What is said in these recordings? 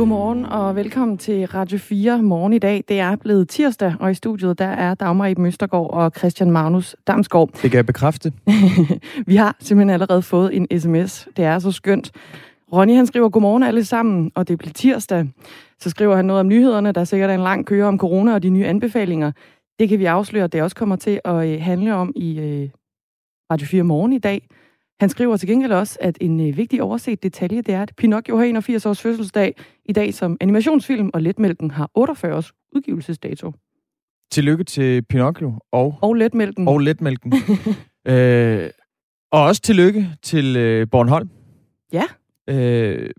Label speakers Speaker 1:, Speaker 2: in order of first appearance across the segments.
Speaker 1: Godmorgen og velkommen til Radio 4 morgen i dag. Det er blevet tirsdag, og i studiet der er Dagmar Eben Østergaard og Christian Magnus Damsgaard.
Speaker 2: Det kan jeg bekræfte.
Speaker 1: Vi har simpelthen allerede fået en sms. Det er så skønt. Ronny han skriver, godmorgen alle sammen, og det bliver tirsdag. Så skriver han noget om nyhederne. Der er sikkert en lang køre om corona og de nye anbefalinger. Det kan vi afsløre, at det også kommer til at øh, handle om i øh, Radio 4 morgen i dag. Han skriver til gengæld også, at en øh, vigtig overset detalje, det er, at Pinocchio har 81 års fødselsdag i dag som animationsfilm, og Letmælken har 48 års udgivelsesdato.
Speaker 2: Tillykke til Pinocchio og,
Speaker 1: Og Letmælken.
Speaker 2: og Letmælken. øh, og også tillykke til øh, Bornholm.
Speaker 1: Ja.
Speaker 2: Øh,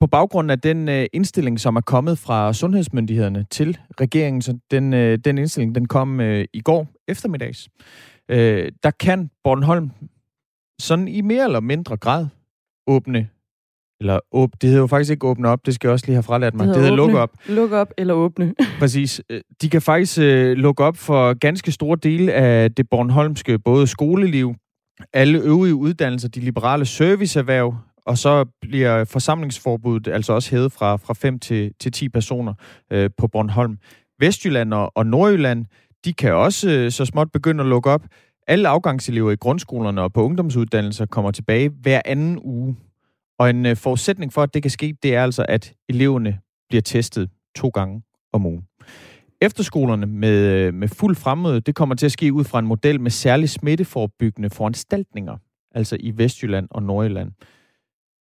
Speaker 2: på baggrund af den øh, indstilling, som er kommet fra sundhedsmyndighederne til regeringen, så den, øh, den indstilling, den kom øh, i går eftermiddags, øh, der kan Bornholm sådan i mere eller mindre grad åbne, eller åb, det hedder jo faktisk ikke åbne op, det skal jeg også lige have fralært mig, det hedder, det hedder lukke op.
Speaker 1: Lukke op eller åbne.
Speaker 2: Præcis. Øh, De kan faktisk øh, lukke op for ganske store dele af det bornholmske, både skoleliv, alle øvrige uddannelser, de liberale serviceerhverv, og så bliver forsamlingsforbuddet altså også hævet fra, fra 5 til, til 10 personer øh, på Bornholm. Vestjylland og, og Nordjylland, de kan også øh, så småt begynde at lukke op. Alle afgangselever i grundskolerne og på ungdomsuddannelser kommer tilbage hver anden uge. Og en øh, forudsætning for, at det kan ske, det er altså, at eleverne bliver testet to gange om ugen. Efterskolerne med, øh, med fuld fremmøde, det kommer til at ske ud fra en model med særlig smitteforebyggende foranstaltninger, altså i Vestjylland og Nordjylland.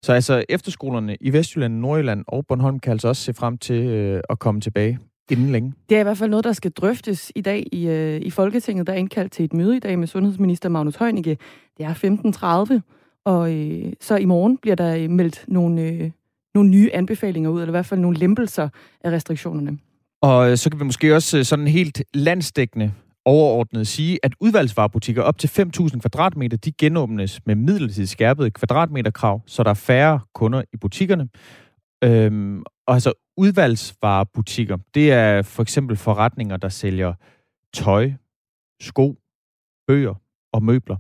Speaker 2: Så altså efterskolerne i Vestjylland, Nordjylland og Bornholm kan altså også se frem til øh, at komme tilbage inden længe.
Speaker 1: Det er i hvert fald noget, der skal drøftes i dag i, øh, i Folketinget. Der er indkaldt til et møde i dag med sundhedsminister Magnus Heunicke. Det er 15.30, og øh, så i morgen bliver der øh, meldt nogle, øh, nogle nye anbefalinger ud, eller i hvert fald nogle lempelser af restriktionerne.
Speaker 2: Og øh, så kan vi måske også øh, sådan helt landsdækkende overordnet sige, at udvalgsvarebutikker op til 5.000 kvadratmeter, de genåbnes med midlertidigt skærpet kvadratmeterkrav, så der er færre kunder i butikkerne. Øhm, og altså udvalgsvarebutikker, det er for eksempel forretninger, der sælger tøj, sko, bøger og møbler.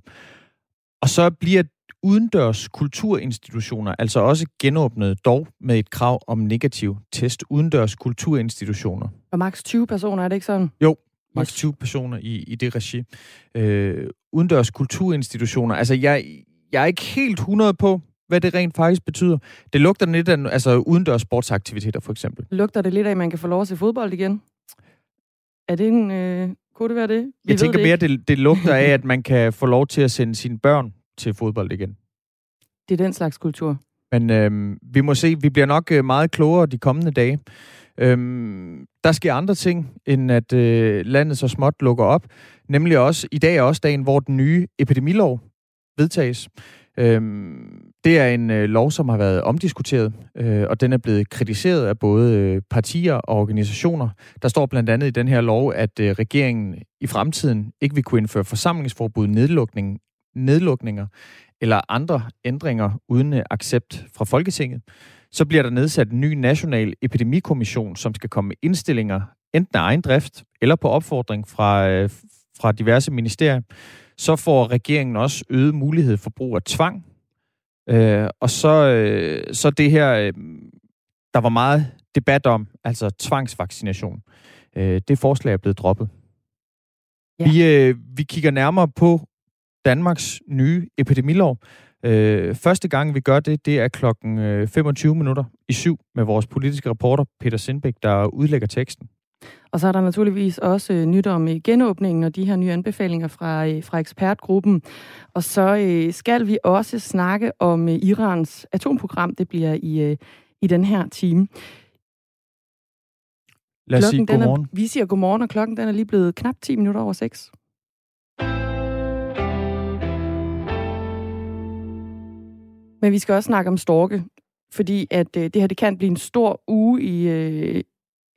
Speaker 2: Og så bliver udendørs kulturinstitutioner altså også genåbnet, dog med et krav om negativ test. Udendørs kulturinstitutioner.
Speaker 1: Og maks 20 personer, er det ikke sådan?
Speaker 2: Jo, maks 20 personer i, i det regi. Øh, udendørs kulturinstitutioner. Altså, jeg, jeg er ikke helt 100 på, hvad det rent faktisk betyder. Det lugter lidt af altså, udendørs sportsaktiviteter, for eksempel.
Speaker 1: Lugter det lidt af, at man kan få lov at se fodbold igen? Er det en... Øh, kunne det være det? Vi
Speaker 2: jeg tænker
Speaker 1: det
Speaker 2: mere, det, det lugter af, at man kan få lov til at sende sine børn til fodbold igen.
Speaker 1: Det er den slags kultur.
Speaker 2: Men øhm, vi må se, vi bliver nok øh, meget klogere de kommende dage. Øhm, der sker andre ting, end at øh, landet så småt lukker op. Nemlig også, i dag er også dagen, hvor den nye epidemilov vedtages. Øhm, det er en øh, lov, som har været omdiskuteret, øh, og den er blevet kritiseret af både øh, partier og organisationer. Der står blandt andet i den her lov, at øh, regeringen i fremtiden ikke vil kunne indføre forsamlingsforbud, nedlukning, nedlukninger eller andre ændringer uden øh, accept fra Folketinget. Så bliver der nedsat en ny national epidemikommission, som skal komme med indstillinger enten af egen drift eller på opfordring fra, øh, fra diverse ministerier. Så får regeringen også øget mulighed for brug af tvang. Øh, og så, øh, så det her, øh, der var meget debat om, altså tvangsvaccination. Øh, det forslag er blevet droppet.
Speaker 1: Ja.
Speaker 2: Vi, øh, vi kigger nærmere på Danmarks nye epidemilov. Øh, første gang, vi gør det, det er klokken øh, 25 minutter i syv med vores politiske reporter Peter Sindbæk, der udlægger teksten.
Speaker 1: Og så er der naturligvis også øh, nyt om øh, genåbningen og de her nye anbefalinger fra, øh, fra ekspertgruppen. Og så øh, skal vi også snakke om øh, Irans atomprogram. Det bliver i, øh, i den her time.
Speaker 2: Lad os sige
Speaker 1: den
Speaker 2: godmorgen.
Speaker 1: Er, vi siger godmorgen, og klokken den er lige blevet knap 10 minutter over 6. Men vi skal også snakke om storke, fordi at øh, det her det kan blive en stor uge i, øh,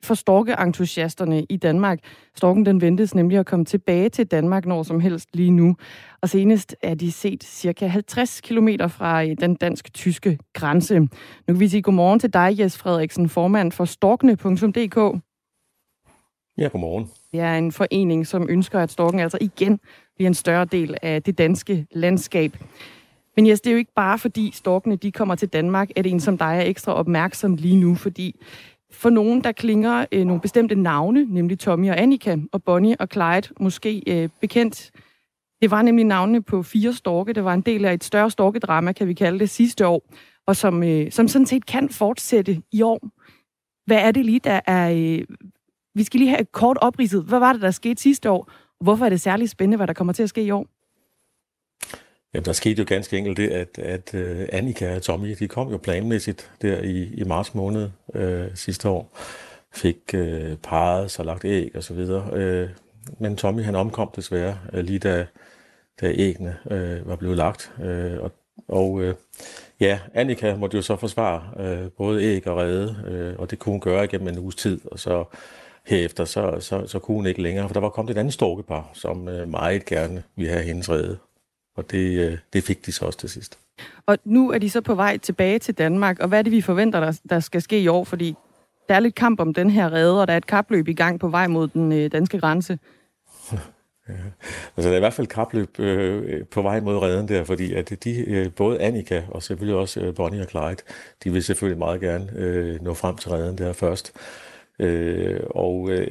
Speaker 1: for storkeentusiasterne i Danmark. Storken den ventes nemlig at komme tilbage til Danmark når som helst lige nu. Og senest er de set cirka 50 km fra øh, den dansk-tyske grænse. Nu kan vi sige godmorgen til dig, Jes Frederiksen, formand for storkene.dk.
Speaker 3: Ja, godmorgen.
Speaker 1: Det er en forening, som ønsker, at storken altså igen bliver en større del af det danske landskab. Men yes, det er jo ikke bare fordi storkene de kommer til Danmark, at en som dig er ekstra opmærksom lige nu, fordi for nogen, der klinger øh, nogle bestemte navne, nemlig Tommy og Annika, og Bonnie og Clyde, måske øh, bekendt. Det var nemlig navnene på fire storke. Det var en del af et større storkedrama, kan vi kalde det, sidste år, og som, øh, som sådan set kan fortsætte i år. Hvad er det lige, der er... Øh, vi skal lige have et kort opridset. Hvad var det, der skete sidste år? Og hvorfor er det særligt spændende, hvad der kommer til at ske i år?
Speaker 3: Jamen, der skete jo ganske enkelt det, at, at øh, Annika og Tommy, de kom jo planmæssigt der i, i marts måned øh, sidste år. Fik øh, parret så lagt æg og så videre. Øh, men Tommy, han omkom desværre øh, lige da, da æggene øh, var blevet lagt. Øh, og og øh, ja, Annika måtte jo så forsvare øh, både æg og redde, øh, og det kunne hun gøre igennem en uges tid. Og så herefter, så, så, så kunne hun ikke længere, for der var kommet et andet storkepar, som øh, meget gerne ville have hendes redde. Og det, øh, det fik de så også til sidst.
Speaker 1: Og nu er de så på vej tilbage til Danmark, og hvad er det, vi forventer, der, der skal ske i år? Fordi der er lidt kamp om den her redde, og der er et kapløb i gang på vej mod den øh, danske grænse.
Speaker 3: Ja. Altså, der er i hvert fald kapløb øh, på vej mod redden der, fordi at de, øh, både Annika og selvfølgelig også øh, Bonnie og Clyde, de vil selvfølgelig meget gerne øh, nå frem til redden der først. Øh, og øh,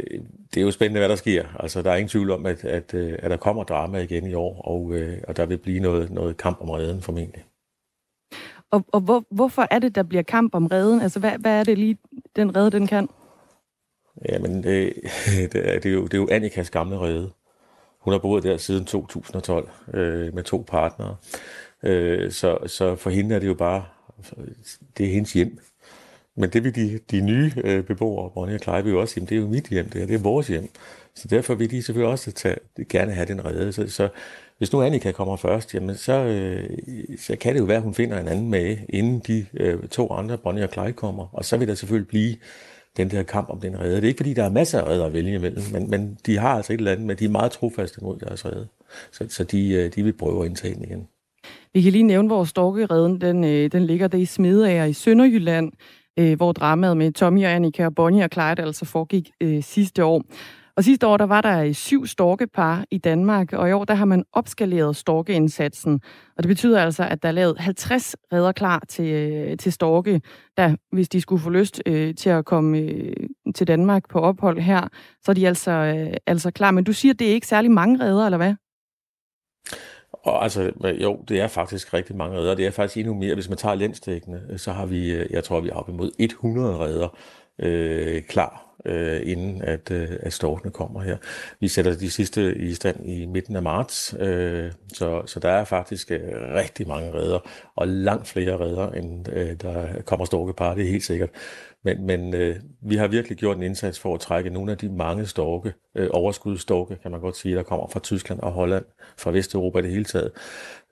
Speaker 3: det er jo spændende, hvad der sker. Altså, der er ingen tvivl om, at, at, øh, at der kommer drama igen i år, og, øh, og der vil blive noget, noget kamp om redden formentlig.
Speaker 1: Og, og hvor, hvorfor er det, der bliver kamp om redden? Altså, hvad, hvad er det lige, den redde, den kan?
Speaker 3: Jamen, det, det, er, det, er, jo, det er jo Annikas gamle redde. Hun har boet der siden 2012 øh, med to partnere. Øh, så, så for hende er det jo bare, det er hendes hjem. Men det vil de, de nye øh, beboere, Bonnie og Clyde, jo også sige, det er jo mit hjem, det, her, det er vores hjem. Så derfor vil de selvfølgelig også tage, gerne have den redde. Så, så hvis nu Annika kommer først, jamen så, øh, så kan det jo være, at hun finder en anden med, inden de øh, to andre, Bonnie og Clyde, kommer. Og så vil der selvfølgelig blive den der kamp om den redde. Det er ikke, fordi der er masser af redder at vælge imellem, men, men de har altså et eller andet, men de er meget trofaste mod deres redde. Så, så de, øh, de vil prøve at indtage den igen.
Speaker 1: Vi kan lige nævne, hvor storkereden den, øh, den ligger der i Smedager i Sønderjylland øh, hvor dramaet med Tommy og Annika og Bonnie og Clyde altså foregik øh, sidste år. Og sidste år, der var der øh, syv storkepar i Danmark, og i år, der har man opskaleret storkeindsatsen. Og det betyder altså, at der er lavet 50 redder klar til, øh, til storke, der, hvis de skulle få lyst øh, til at komme øh, til Danmark på ophold her, så er de altså, øh, altså klar. Men du siger, at det er ikke særlig mange redder, eller hvad?
Speaker 3: Og altså, jo, det er faktisk rigtig mange redder. Det er faktisk endnu mere. Hvis man tager landstækkende, så har vi, øh, jeg tror, vi er op imod 100 redder øh, klar, øh, inden at, øh, at storkene kommer her. Vi sætter de sidste i stand i midten af marts, øh, så, så der er faktisk øh, rigtig mange redder, og langt flere redder, end øh, der kommer storkepar, det er helt sikkert. Men, men øh, vi har virkelig gjort en indsats for at trække nogle af de mange storke, øh, overskudstorke, kan man godt sige, der kommer fra Tyskland og Holland, fra Vesteuropa i det hele taget.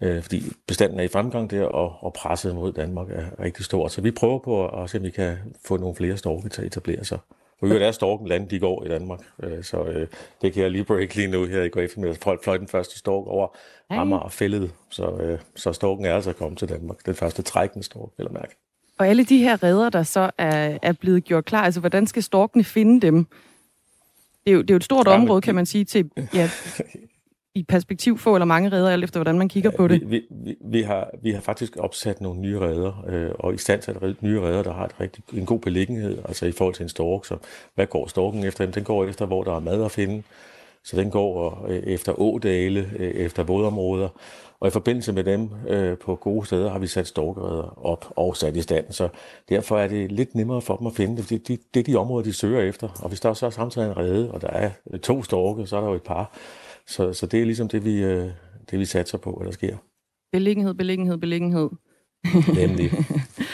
Speaker 3: Øh, fordi bestanden er i fremgang der, og, og presset mod Danmark er rigtig stort. Så vi prøver på at, at se, om vi kan få nogle flere storke til at etablere sig. Og der er storken land, de går i Danmark. Øh, så øh, det kan jeg lige break lige nu her i går eftermiddag. Folk fløj den første stork over Amager og fældet. Så, øh, så storken er altså kommet til Danmark. Den første trækkende stork, vil jeg mærke.
Speaker 1: Og alle de her redder, der så er, er blevet gjort klar, altså hvordan skal storkene finde dem? Det er jo, det er jo et stort ja, område, kan man sige, til ja, i perspektiv få eller mange redder, alt efter hvordan man kigger på det.
Speaker 3: Vi, vi, vi, har, vi har faktisk opsat nogle nye redder, øh, og i stand til nye redder, der har et rigtig, en god beliggenhed, altså i forhold til en stork. Så hvad går storken efter? Den går efter, hvor der er mad at finde. Så den går øh, efter ådale, øh, efter vådområder. Og i forbindelse med dem øh, på gode steder har vi sat storkereder op og sat i stand. Så derfor er det lidt nemmere for dem at finde det. Det, det, det er de områder, de søger efter. Og hvis der så er samtidig en rede, og der er to storke, så er der jo et par. Så, så det er ligesom det, vi, øh, det, vi satser på, hvad der sker.
Speaker 1: Beliggenhed, beliggenhed, beliggenhed.
Speaker 3: Nemlig.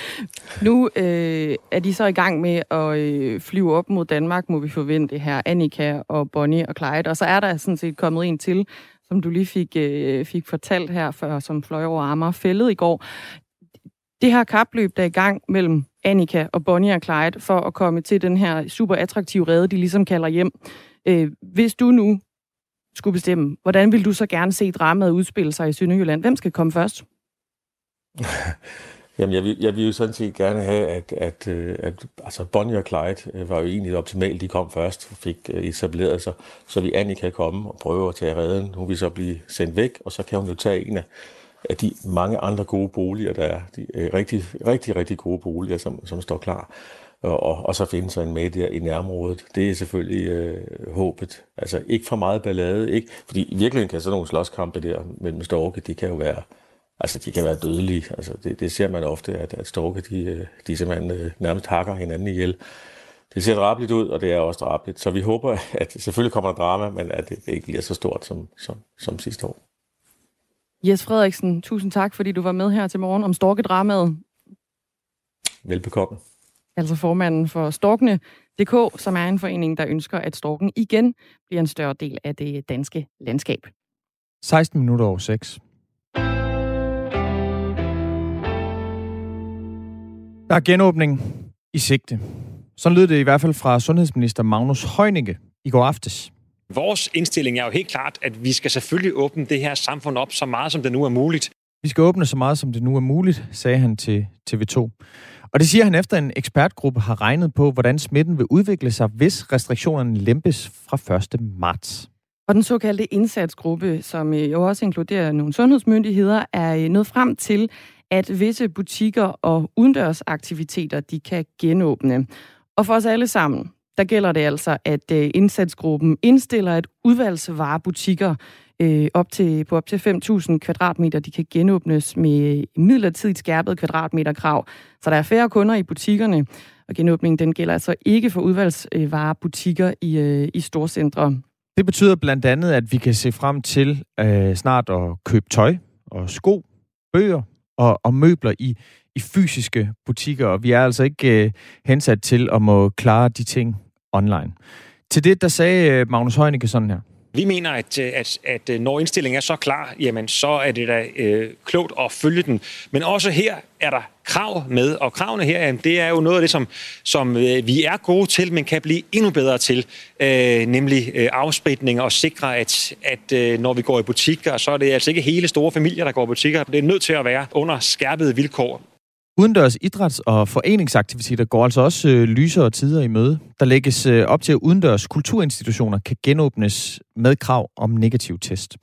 Speaker 1: nu øh, er de så i gang med at øh, flyve op mod Danmark, må vi forvente her, Annika og Bonnie og Clyde. Og så er der sådan set kommet en til, som du lige fik, øh, fik fortalt her, før, som fløj over Amager fældet i går. Det her kapløb, der er i gang mellem Annika og Bonnie og Clyde, for at komme til den her super attraktive rede, de ligesom kalder hjem. Øh, hvis du nu skulle bestemme, hvordan vil du så gerne se dramaet udspille sig i Sønderjylland? Hvem skal komme først?
Speaker 3: Jamen, jeg vil, jeg vil jo sådan set gerne have, at, at, øh, at altså Bonnie og Clyde øh, var jo egentlig optimalt. De kom først og fik øh, etableret sig, så vi Annie kan komme og prøve at tage redden. Hun vil så blive sendt væk, og så kan hun jo tage en af, af de mange andre gode boliger, der er. De rigtig, rigtig, rigtig gode boliger, som, som står klar. Og, og, og så finde sig en med der i nærområdet. Det er selvfølgelig øh, håbet. Altså ikke for meget ballade, ikke? Fordi i virkeligheden kan sådan nogle slåskampe der mellem storke, de kan jo være, altså de kan være dødelige. Altså det, det ser man ofte, at, at storke, de, de simpelthen øh, nærmest hakker hinanden ihjel. Det ser drabeligt ud, og det er også drabeligt. Så vi håber, at selvfølgelig kommer der drama, men at det ikke bliver så stort som, som, som sidste år.
Speaker 1: Jes Frederiksen, tusind tak, fordi du var med her til morgen om storkedramaet.
Speaker 3: Velbekomme.
Speaker 1: Altså formanden for Storkene.dk, som er en forening, der ønsker, at storken igen bliver en større del af det danske landskab.
Speaker 2: 16 minutter over 6. Der er genåbning i sigte. Sådan lød det i hvert fald fra sundhedsminister Magnus Heunicke i går aftes.
Speaker 4: Vores indstilling er jo helt klart, at vi skal selvfølgelig åbne det her samfund op så meget, som det nu er muligt.
Speaker 2: Vi skal åbne så meget, som det nu er muligt, sagde han til TV2. Og det siger han efter en ekspertgruppe har regnet på, hvordan smitten vil udvikle sig, hvis restriktionerne lempes fra 1. marts.
Speaker 1: Og den såkaldte indsatsgruppe, som øh, jo også inkluderer nogle sundhedsmyndigheder, er øh, nået frem til, at visse butikker og udendørsaktiviteter, de kan genåbne. Og for os alle sammen, der gælder det altså, at øh, indsatsgruppen indstiller, at udvalgsvarebutikker øh, op til, på op til 5.000 kvadratmeter, de kan genåbnes med midlertidigt skærpet kvadratmeterkrav. Så der er færre kunder i butikkerne, og genåbningen den gælder altså ikke for udvalgsvarebutikker øh, i, øh, i storcentre.
Speaker 2: Det betyder blandt andet, at vi kan se frem til øh, snart at købe tøj og sko, bøger og, og møbler i, i fysiske butikker, og vi er altså ikke øh, hensat til at må klare de ting online. Til det, der sagde øh, Magnus Heunicke sådan her.
Speaker 4: Vi mener, at, øh, at, at øh, når indstillingen er så klar, jamen så er det da øh, klogt at følge den. Men også her er der krav med, og kravene her, jamen, det er jo noget af det, som, som øh, vi er gode til, men kan blive endnu bedre til, øh, nemlig øh, afspritning og sikre, at, at øh, når vi går i butikker, så er det altså ikke hele store familier, der går i butikker. Det er nødt til at være under skærpede vilkår.
Speaker 2: Udendørs idræts- og foreningsaktiviteter går altså også øh, lysere tider i møde. Der lægges øh, op til, at udendørs kulturinstitutioner kan genåbnes med krav om negativ test.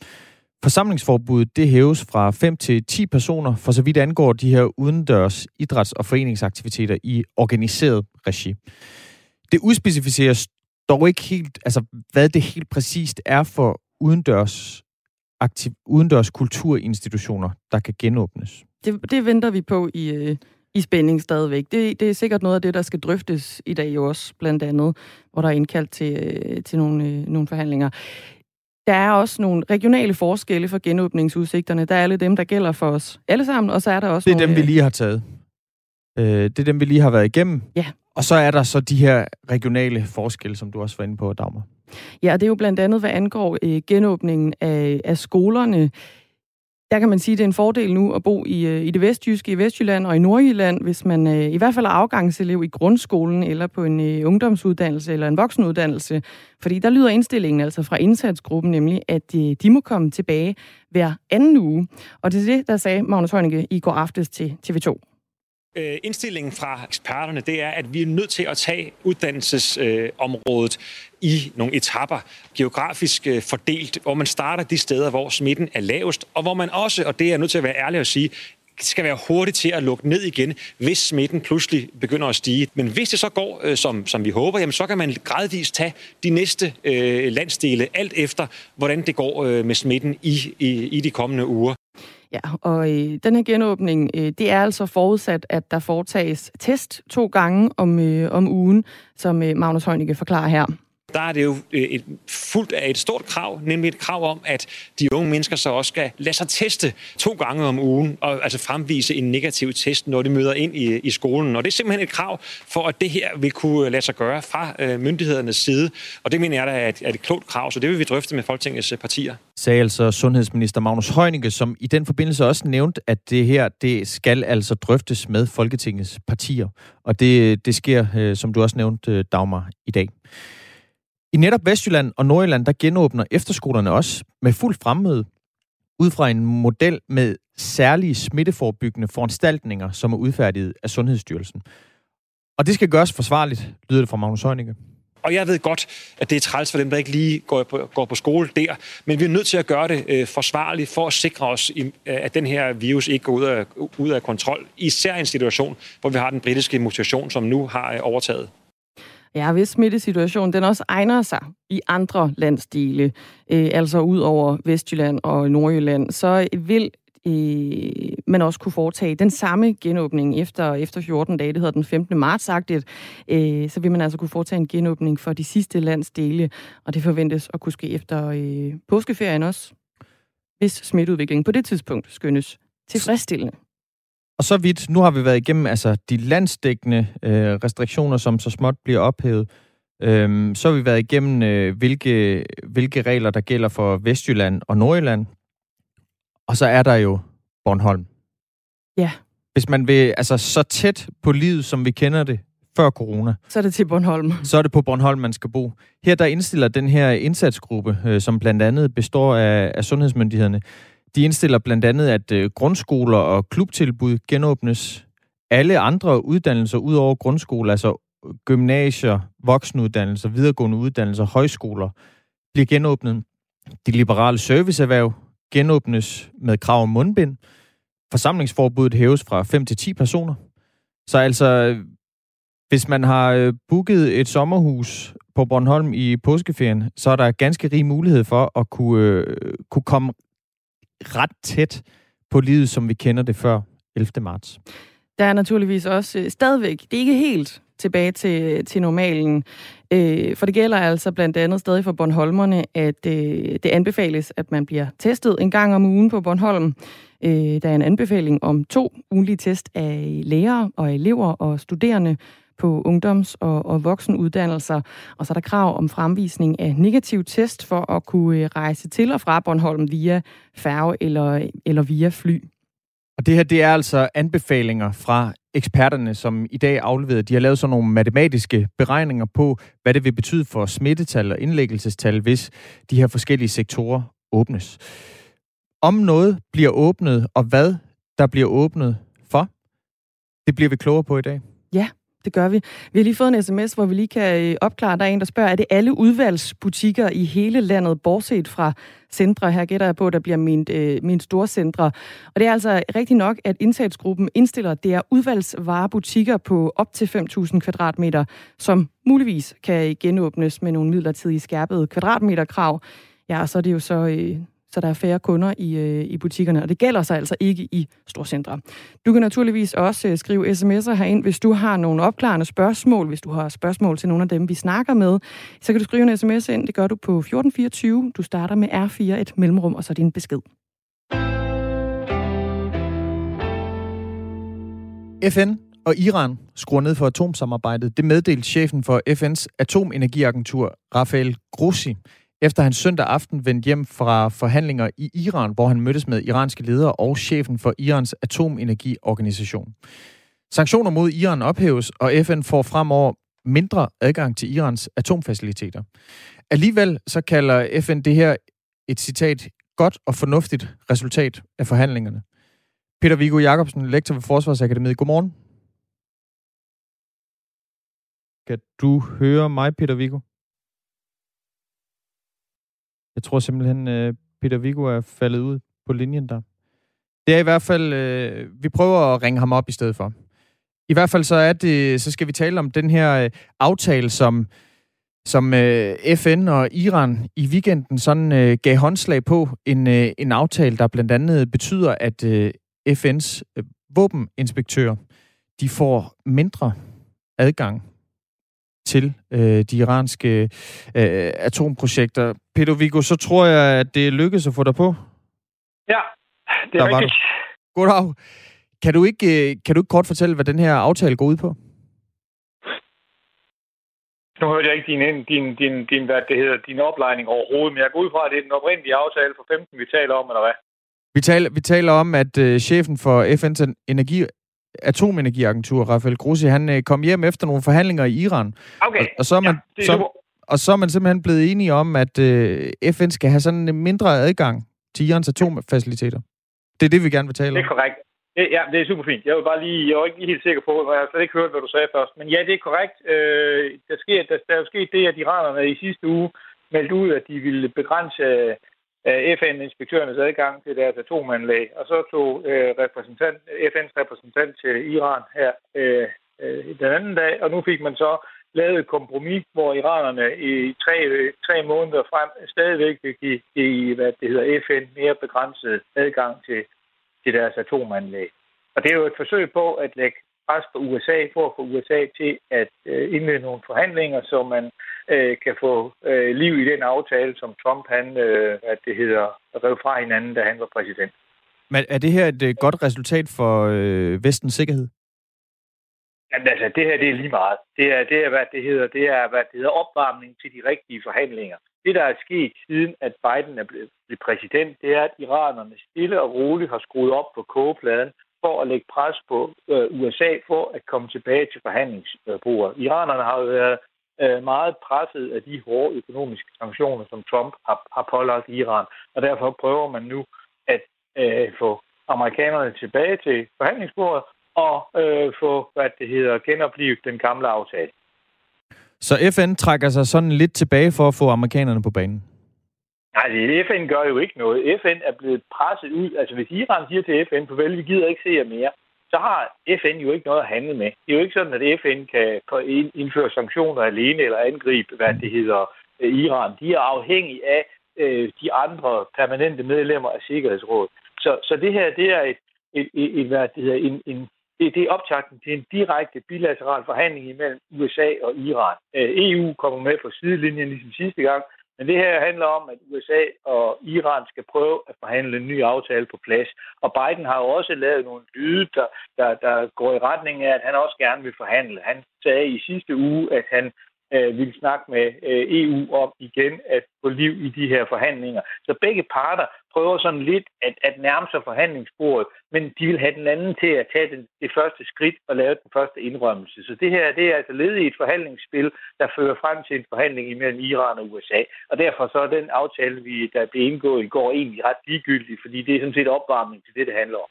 Speaker 2: Forsamlingsforbuddet det hæves fra 5 til 10 personer, for så vidt angår de her udendørs idræts- og foreningsaktiviteter i organiseret regi. Det udspecificeres dog ikke helt, altså hvad det helt præcist er for udendørs, aktiv, udendørs kulturinstitutioner, der kan genåbnes
Speaker 1: det, det venter vi på i, øh, i spænding stadigvæk. Det, det er sikkert noget af det, der skal drøftes i dag også, blandt andet, hvor der er indkaldt til, øh, til nogle, øh, nogle forhandlinger. Der er også nogle regionale forskelle for genåbningsudsigterne. Der er alle dem, der gælder for os alle sammen, og så er der også
Speaker 2: Det er
Speaker 1: nogle,
Speaker 2: dem, vi lige har taget. Øh, det er dem, vi lige har været igennem.
Speaker 1: Ja.
Speaker 2: Og så er der så de her regionale forskelle, som du også var inde på, Dagmar.
Speaker 1: Ja, det er jo blandt andet, hvad angår øh, genåbningen af, af skolerne. Der kan man sige, at det er en fordel nu at bo i, øh, i det vestjyske, i Vestjylland og i Nordjylland, hvis man øh, i hvert fald er afgangselev i grundskolen eller på en øh, ungdomsuddannelse eller en voksenuddannelse. Fordi der lyder indstillingen altså fra indsatsgruppen nemlig, at øh, de må komme tilbage hver anden uge. Og det er det, der sagde Magnus Heunicke i går aftes til TV2
Speaker 4: øh, indstillingen fra eksperterne, det er, at vi er nødt til at tage uddannelsesområdet øh, i nogle etapper, geografisk øh, fordelt, hvor man starter de steder, hvor smitten er lavest, og hvor man også, og det er jeg nødt til at være ærlig at sige, skal være hurtigt til at lukke ned igen, hvis smitten pludselig begynder at stige. Men hvis det så går, øh, som, som vi håber, jamen, så kan man gradvist tage de næste øh, landsdele, alt efter, hvordan det går øh, med smitten i, i, i de kommende uger.
Speaker 1: Ja, og øh, den her genåbning, øh, det er altså forudsat, at der foretages test to gange om, øh, om ugen, som øh, Magnus Heunicke forklarer her
Speaker 4: der er det jo øh, et, fuldt af et stort krav, nemlig et krav om, at de unge mennesker så også skal lade sig teste to gange om ugen, og altså fremvise en negativ test, når de møder ind i, i skolen. Og det er simpelthen et krav for, at det her vil kunne lade sig gøre fra øh, myndighedernes side. Og det mener jeg, der er et, er et klogt krav, så det vil vi drøfte med Folketingets øh, partier.
Speaker 2: Sagde altså sundhedsminister Magnus Heunicke, som i den forbindelse også nævnte, at det her det skal altså drøftes med Folketingets partier. Og det, det sker, øh, som du også nævnte, øh, Dagmar, i dag. I netop Vestjylland og Nordjylland, der genåbner efterskolerne også med fuld fremmøde, ud fra en model med særlige smitteforebyggende foranstaltninger, som er udfærdiget af Sundhedsstyrelsen. Og det skal gøres forsvarligt, lyder det fra Magnus Heunicke.
Speaker 4: Og jeg ved godt, at det er træls for dem, der ikke lige går på, går på skole der, men vi er nødt til at gøre det øh, forsvarligt for at sikre os, i, øh, at den her virus ikke går ud af, ud af kontrol, især i en situation, hvor vi har den britiske mutation, som nu har øh, overtaget.
Speaker 1: Ja, hvis smittesituationen den også egner sig i andre landsdele, øh, altså ud over Vestjylland og Nordjylland, så vil øh, man også kunne foretage den samme genåbning efter, efter 14 dage. Det hedder den 15. marts sagtigt. Øh, så vil man altså kunne foretage en genåbning for de sidste landsdele, og det forventes at kunne ske efter øh, påskeferien også, hvis smitteudviklingen på det tidspunkt skønnes tilfredsstillende.
Speaker 2: Og så vidt, nu har vi været igennem altså, de landsdækkende øh, restriktioner, som så småt bliver ophævet. Øhm, så har vi været igennem, øh, hvilke, hvilke regler, der gælder for Vestjylland og Nordjylland. Og så er der jo Bornholm.
Speaker 1: Ja.
Speaker 2: Hvis man vil, altså så tæt på livet, som vi kender det før corona.
Speaker 1: Så er det til Bornholm.
Speaker 2: Så er det på Bornholm, man skal bo. Her der indstiller den her indsatsgruppe, øh, som blandt andet består af, af sundhedsmyndighederne, de indstiller blandt andet, at øh, grundskoler og klubtilbud genåbnes. Alle andre uddannelser ud over grundskole, altså øh, gymnasier, voksenuddannelser, videregående uddannelser, højskoler, bliver genåbnet. De liberale serviceerhverv genåbnes med krav om mundbind. Forsamlingsforbuddet hæves fra 5 til 10 personer. Så altså, hvis man har øh, booket et sommerhus på Bornholm i påskeferien, så er der ganske rig mulighed for at kunne, øh, kunne komme ret tæt på livet, som vi kender det før 11. marts.
Speaker 1: Der er naturligvis også øh, stadigvæk, det er ikke helt tilbage til, til normalen. Øh, for det gælder altså blandt andet stadig for Bornholmerne, at øh, det anbefales, at man bliver testet en gang om ugen på Bornholm. Øh, der er en anbefaling om to ugenlige test af lærere og elever og studerende på ungdoms- og, og voksenuddannelser. Og så er der krav om fremvisning af negativ test for at kunne øh, rejse til og fra Bornholm via færge eller, eller via fly.
Speaker 2: Og det her, det er altså anbefalinger fra eksperterne, som i dag afleverede. De har lavet sådan nogle matematiske beregninger på, hvad det vil betyde for smittetal og indlæggelsestal, hvis de her forskellige sektorer åbnes. Om noget bliver åbnet, og hvad der bliver åbnet for, det bliver vi klogere på i dag.
Speaker 1: Ja, det gør vi. Vi har lige fået en sms, hvor vi lige kan øh, opklare, der er en, der spørger, er det alle udvalgsbutikker i hele landet, bortset fra centre? Her gætter jeg på, at der bliver min, øh, min store centre. Og det er altså rigtigt nok, at indsatsgruppen indstiller, at det er udvalgsvarebutikker på op til 5.000 kvadratmeter, som muligvis kan genåbnes med nogle midlertidige skærpede kvadratmeterkrav. Ja, og så er det jo så øh, så der er færre kunder i, øh, i butikkerne, og det gælder sig altså ikke i storcentre. Du kan naturligvis også øh, skrive sms'er herind, hvis du har nogle opklarende spørgsmål, hvis du har spørgsmål til nogle af dem, vi snakker med, så kan du skrive en sms ind, det gør du på 1424, du starter med R4, et mellemrum, og så din besked.
Speaker 2: FN og Iran skruer ned for atomsamarbejdet. Det meddelte chefen for FN's atomenergiagentur, Rafael Grossi, efter han søndag aften vendte hjem fra forhandlinger i Iran, hvor han mødtes med iranske ledere og chefen for Irans atomenergiorganisation. Sanktioner mod Iran ophæves, og FN får fremover mindre adgang til Irans atomfaciliteter. Alligevel så kalder FN det her et citat godt og fornuftigt resultat af forhandlingerne. Peter Viggo Jacobsen, lektor ved Forsvarsakademiet. Godmorgen. Kan du høre mig, Peter Viggo? Jeg tror simpelthen, øh, Peter Vigo er faldet ud på linjen der. Det er i hvert fald, øh, vi prøver at ringe ham op i stedet for. I hvert fald så er det, så skal vi tale om den her øh, aftale, som, som øh, FN og Iran i weekenden sådan øh, gav håndslag på. En, øh, en aftale, der blandt andet betyder, at øh, FN's øh, våbeninspektører, de får mindre adgang til øh, de iranske øh, atomprojekter. Peter Viggo, så tror jeg, at det lykkedes at få dig på.
Speaker 5: Ja, det er Der rigtigt.
Speaker 2: Goddag. Kan du, ikke, øh, kan du ikke kort fortælle, hvad den her aftale går ud på?
Speaker 5: Nu hørte jeg ikke din, din, din, din, hvad det hedder, din oplejning overhovedet, men jeg går ud fra, at det er den oprindelige aftale for 15, vi taler om, eller hvad?
Speaker 2: Vi taler, vi taler om, at uh, chefen for FN's energi, atomenergiagentur, Rafael Grossi, han øh, kom hjem efter nogle forhandlinger i Iran.
Speaker 5: Okay. Og,
Speaker 2: og så er man, ja, så, og så er man simpelthen blevet enige om, at øh, FN skal have sådan en mindre adgang til Irans atomfaciliteter. Det er det, vi gerne vil tale om.
Speaker 5: Det er korrekt. Ja, det er super fint. Jeg var bare lige, jeg var ikke helt sikker på, og jeg har slet ikke hørt, hvad du sagde først. Men ja, det er korrekt. Øh, der, sker, der, der er jo sket det, at iranerne i sidste uge meldte ud, at de ville begrænse øh, FN-inspektørernes adgang til deres atomanlæg. Og så tog øh, repræsentant, FN's repræsentant til Iran her øh, øh, den anden dag, og nu fik man så lavet et kompromis, hvor iranerne i tre, tre måneder frem stadigvæk vil give, give hvad det hedder, FN mere begrænset adgang til til deres atomanlæg. Og det er jo et forsøg på at lægge pres på USA for at få USA til at øh, indlede nogle forhandlinger, så man øh, kan få øh, liv i den aftale, som Trump han, øh, at det hedder, rev fra hinanden, da han var præsident.
Speaker 2: Men er det her et øh, godt resultat for øh, vestens sikkerhed?
Speaker 5: Jamen altså, det her det er lige meget. Det er, det er, hvad det hedder, det er, hvad det hedder opvarmning til de rigtige forhandlinger. Det, der er sket siden, at Biden er blevet præsident, det er, at iranerne stille og roligt har skruet op på kogepladen for at lægge pres på øh, USA for at komme tilbage til forhandlingsbordet. Iranerne har jo været øh, meget presset af de hårde økonomiske sanktioner, som Trump har, har pålagt Iran, og derfor prøver man nu at øh, få amerikanerne tilbage til forhandlingsbordet og øh, få, hvad det hedder, genoplevet den gamle aftale.
Speaker 2: Så FN trækker sig sådan lidt tilbage for at få amerikanerne på banen?
Speaker 5: Nej, FN gør jo ikke noget. FN er blevet presset ud. Altså hvis Iran siger til FN, på vel, vi gider ikke se jer mere, så har FN jo ikke noget at handle med. Det er jo ikke sådan, at FN kan indføre sanktioner alene eller angribe, hvad det hedder, øh, Iran. De er afhængige af øh, de andre permanente medlemmer af Sikkerhedsrådet. Så, så det her, det er et, et, et, et hvad det hedder, en, en det, det er optakten til en direkte bilateral forhandling imellem USA og Iran. Øh, EU kommer med på sidelinjen ligesom sidste gang, men det her handler om, at USA og Iran skal prøve at forhandle en ny aftale på plads. Og Biden har jo også lavet nogle lyde, der, der, der går i retning af, at han også gerne vil forhandle. Han sagde i sidste uge, at han øh, ville snakke med øh, EU om igen at få liv i de her forhandlinger. Så begge parter prøver sådan lidt at, at nærme sig forhandlingsbordet, men de vil have den anden til at tage den, det første skridt og lave den første indrømmelse. Så det her det er altså led i et forhandlingsspil, der fører frem til en forhandling imellem Iran og USA. Og derfor så er den aftale, vi, der blev indgået i går, egentlig ret ligegyldig, fordi det er sådan set opvarmning til det, det handler om.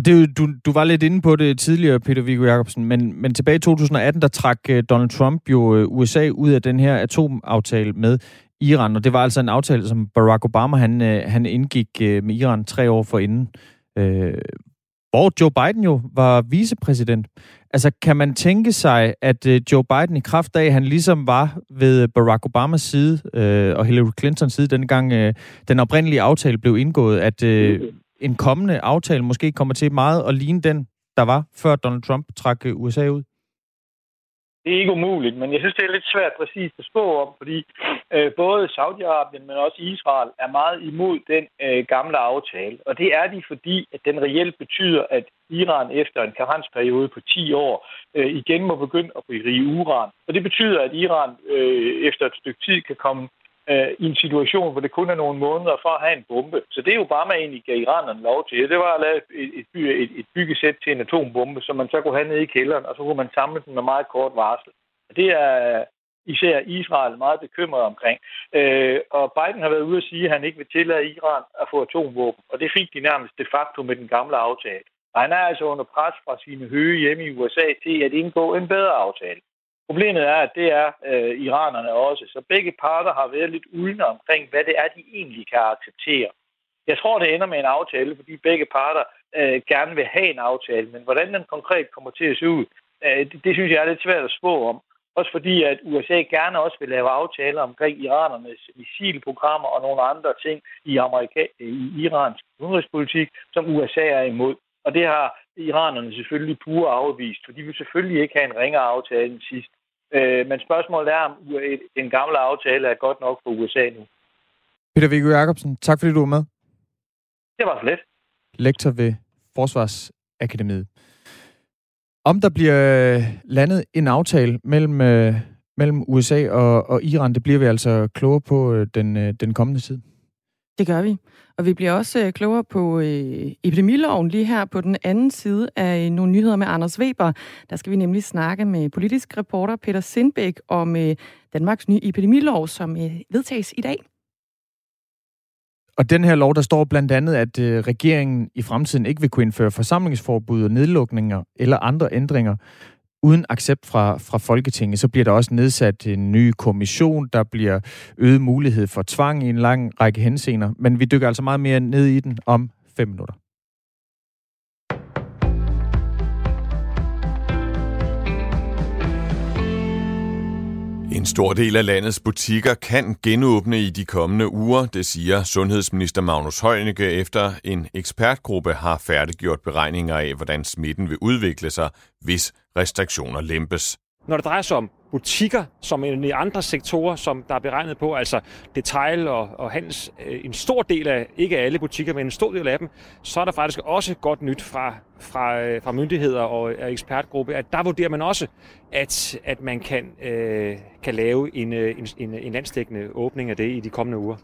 Speaker 2: Og det, du, du var lidt inde på det tidligere, Peter Viggo Jacobsen, men, men tilbage i 2018, der trak øh, Donald Trump jo øh, USA ud af den her atomaftale med Iran, og det var altså en aftale, som Barack Obama han, øh, han indgik med Iran tre år forinden, uh, hvor Joe Biden jo var vicepræsident. Altså, kan man tænke sig, at Joe Biden i kraft af, han ligesom var ved Barack Obamas side øh, og Hillary Clintons side, dengang øh, den oprindelige aftale blev indgået, at øh, mm-hmm en kommende aftale måske kommer til meget at ligne den, der var, før Donald Trump trak øh, USA ud?
Speaker 5: Det er ikke umuligt, men jeg synes, det er lidt svært præcis at spå om, fordi øh, både Saudi-Arabien, men også Israel er meget imod den øh, gamle aftale. Og det er de, fordi at den reelt betyder, at Iran efter en karensperiode på 10 år øh, igen må begynde at berige uran. Og det betyder, at Iran øh, efter et stykke tid kan komme øh, i en situation, hvor det kun er nogle måneder for at have en bombe. Så det er jo bare, man egentlig gav iranerne lov til. Det var at lave et, et, by, et, et byggesæt til en atombombe, som man så kunne have nede i kælderen, og så kunne man samle den med meget kort varsel. Og det er især Israel meget bekymret omkring. Øh, og Biden har været ude at sige, at han ikke vil tillade Iran at få atomvåben, og det fik de nærmest de facto med den gamle aftale. Og han er altså under pres fra sine høje hjemme i USA til at indgå en bedre aftale. Problemet er, at det er øh, iranerne også. Så begge parter har været lidt uldne omkring, hvad det er, de egentlig kan acceptere. Jeg tror, det ender med en aftale, fordi begge parter øh, gerne vil have en aftale. Men hvordan den konkret kommer til at se ud, øh, det, det synes jeg er lidt svært at spå om. Også fordi, at USA gerne også vil lave aftaler omkring iranernes missilprogrammer og nogle andre ting i, Amerika- i iransk udenrigspolitik, som USA er imod. Og det har iranerne selvfølgelig pure afvist, for de vil selvfølgelig ikke have en ringere aftale end sidst. Øh, men spørgsmålet er, om den gamle aftale er godt nok for USA nu.
Speaker 2: Peter Viggo Jacobsen, tak fordi du var med.
Speaker 5: Det var så lidt.
Speaker 2: Lektor ved Forsvarsakademiet. Om der bliver landet en aftale mellem, øh, mellem USA og, og Iran, det bliver vi altså klogere på øh, den, øh, den kommende tid.
Speaker 1: Det gør vi. Og vi bliver også øh, klogere på øh, epidemiloven lige her på den anden side af øh, nogle nyheder med Anders Weber. Der skal vi nemlig snakke med politisk reporter Peter Sindbæk om øh, Danmarks nye epidemilov, som øh, vedtages i dag.
Speaker 2: Og den her lov, der står blandt andet, at øh, regeringen i fremtiden ikke vil kunne indføre forsamlingsforbud og nedlukninger eller andre ændringer uden accept fra, fra Folketinget. Så bliver der også nedsat en ny kommission, der bliver øget mulighed for tvang i en lang række henseender. Men vi dykker altså meget mere ned i den om fem minutter.
Speaker 6: En stor del af landets butikker kan genåbne i de kommende uger, det siger sundhedsminister Magnus Heunicke, efter en ekspertgruppe har færdiggjort beregninger af, hvordan smitten vil udvikle sig, hvis restriktioner lempes.
Speaker 4: Når det drejer sig om butikker, som i andre sektorer, som der er beregnet på, altså detail og, og handels, øh, en stor del af, ikke alle butikker, men en stor del af dem, så er der faktisk også godt nyt fra, fra, øh, fra myndigheder øh, og ekspertgruppe, at der vurderer man også, at, at man kan, øh, kan lave en, en, en, en landstækkende åbning af det i de kommende uger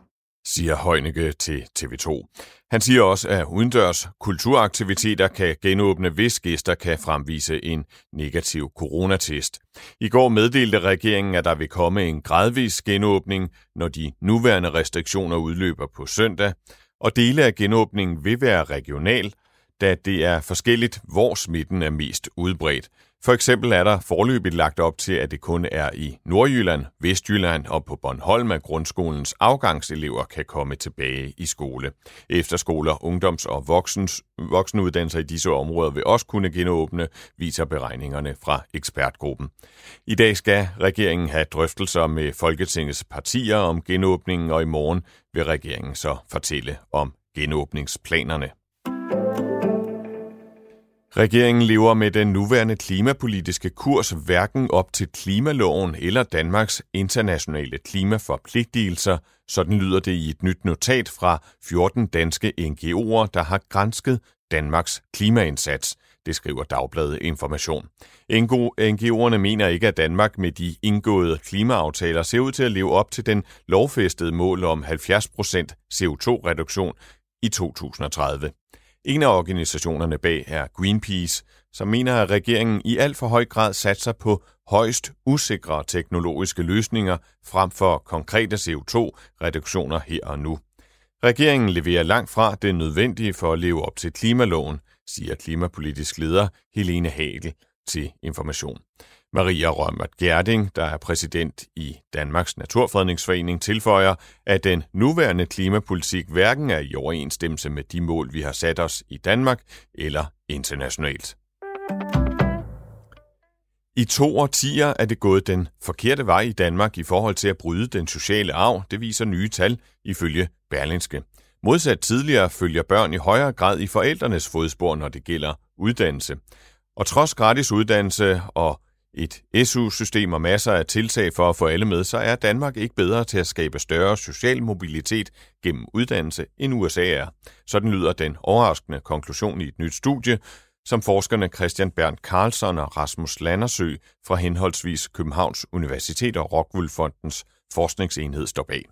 Speaker 6: siger Heunicke til TV2. Han siger også, at udendørs kulturaktiviteter kan genåbne, hvis gæster kan fremvise en negativ coronatest. I går meddelte regeringen, at der vil komme en gradvis genåbning, når de nuværende restriktioner udløber på søndag, og dele af genåbningen vil være regional, da det er forskelligt, hvor smitten er mest udbredt. For eksempel er der forløbigt lagt op til, at det kun er i Nordjylland, Vestjylland og på Bornholm, at grundskolens afgangselever kan komme tilbage i skole. Efterskoler, ungdoms- og voksens, voksenuddannelser i disse områder vil også kunne genåbne, viser beregningerne fra ekspertgruppen. I dag skal regeringen have drøftelser med Folketingets partier om genåbningen, og i morgen vil regeringen så fortælle om genåbningsplanerne. Regeringen lever med den nuværende klimapolitiske kurs hverken op til klimaloven eller Danmarks internationale klimaforpligtelser. Sådan lyder det i et nyt notat fra 14 danske NGO'er, der har grænsket Danmarks klimaindsats. Det skriver Dagbladet Information. NGO'erne mener ikke, at Danmark med de indgåede klimaaftaler ser ud til at leve op til den lovfæstede mål om 70% CO2-reduktion i 2030. En af organisationerne bag er Greenpeace, som mener, at regeringen i alt for høj grad satser på højst usikre teknologiske løsninger frem for konkrete CO2-reduktioner her og nu. Regeringen leverer langt fra det nødvendige for at leve op til klimaloven, siger klimapolitisk leder Helene Hagel til Information. Maria Rømert Gerding, der er præsident i Danmarks Naturfredningsforening, tilføjer, at den nuværende klimapolitik hverken er i overensstemmelse med de mål, vi har sat os i Danmark eller internationalt. I to årtier er det gået den forkerte vej i Danmark i forhold til at bryde den sociale arv, det viser nye tal ifølge Berlinske. Modsat tidligere følger børn i højere grad i forældrenes fodspor, når det gælder uddannelse. Og trods gratis uddannelse og et SU-system og masser af tiltag for at få alle med, så er Danmark ikke bedre til at skabe større social mobilitet gennem uddannelse end USA er. Sådan lyder den overraskende konklusion i et nyt studie, som forskerne Christian Bernd Carlsson og Rasmus Landersø fra henholdsvis Københavns Universitet og Rockwool Fondens forskningsenhed står bag.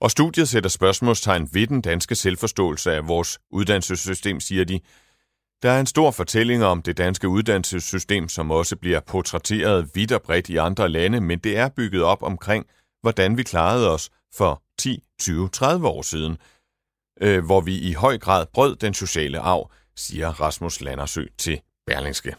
Speaker 6: Og studiet sætter spørgsmålstegn ved den danske selvforståelse af vores uddannelsessystem, siger de, der er en stor fortælling om det danske uddannelsessystem, som også bliver portrætteret vidt og bredt i andre lande, men det er bygget op omkring, hvordan vi klarede os for 10, 20, 30 år siden, øh, hvor vi i høj grad brød den sociale arv, siger Rasmus Landersø til Berlingske.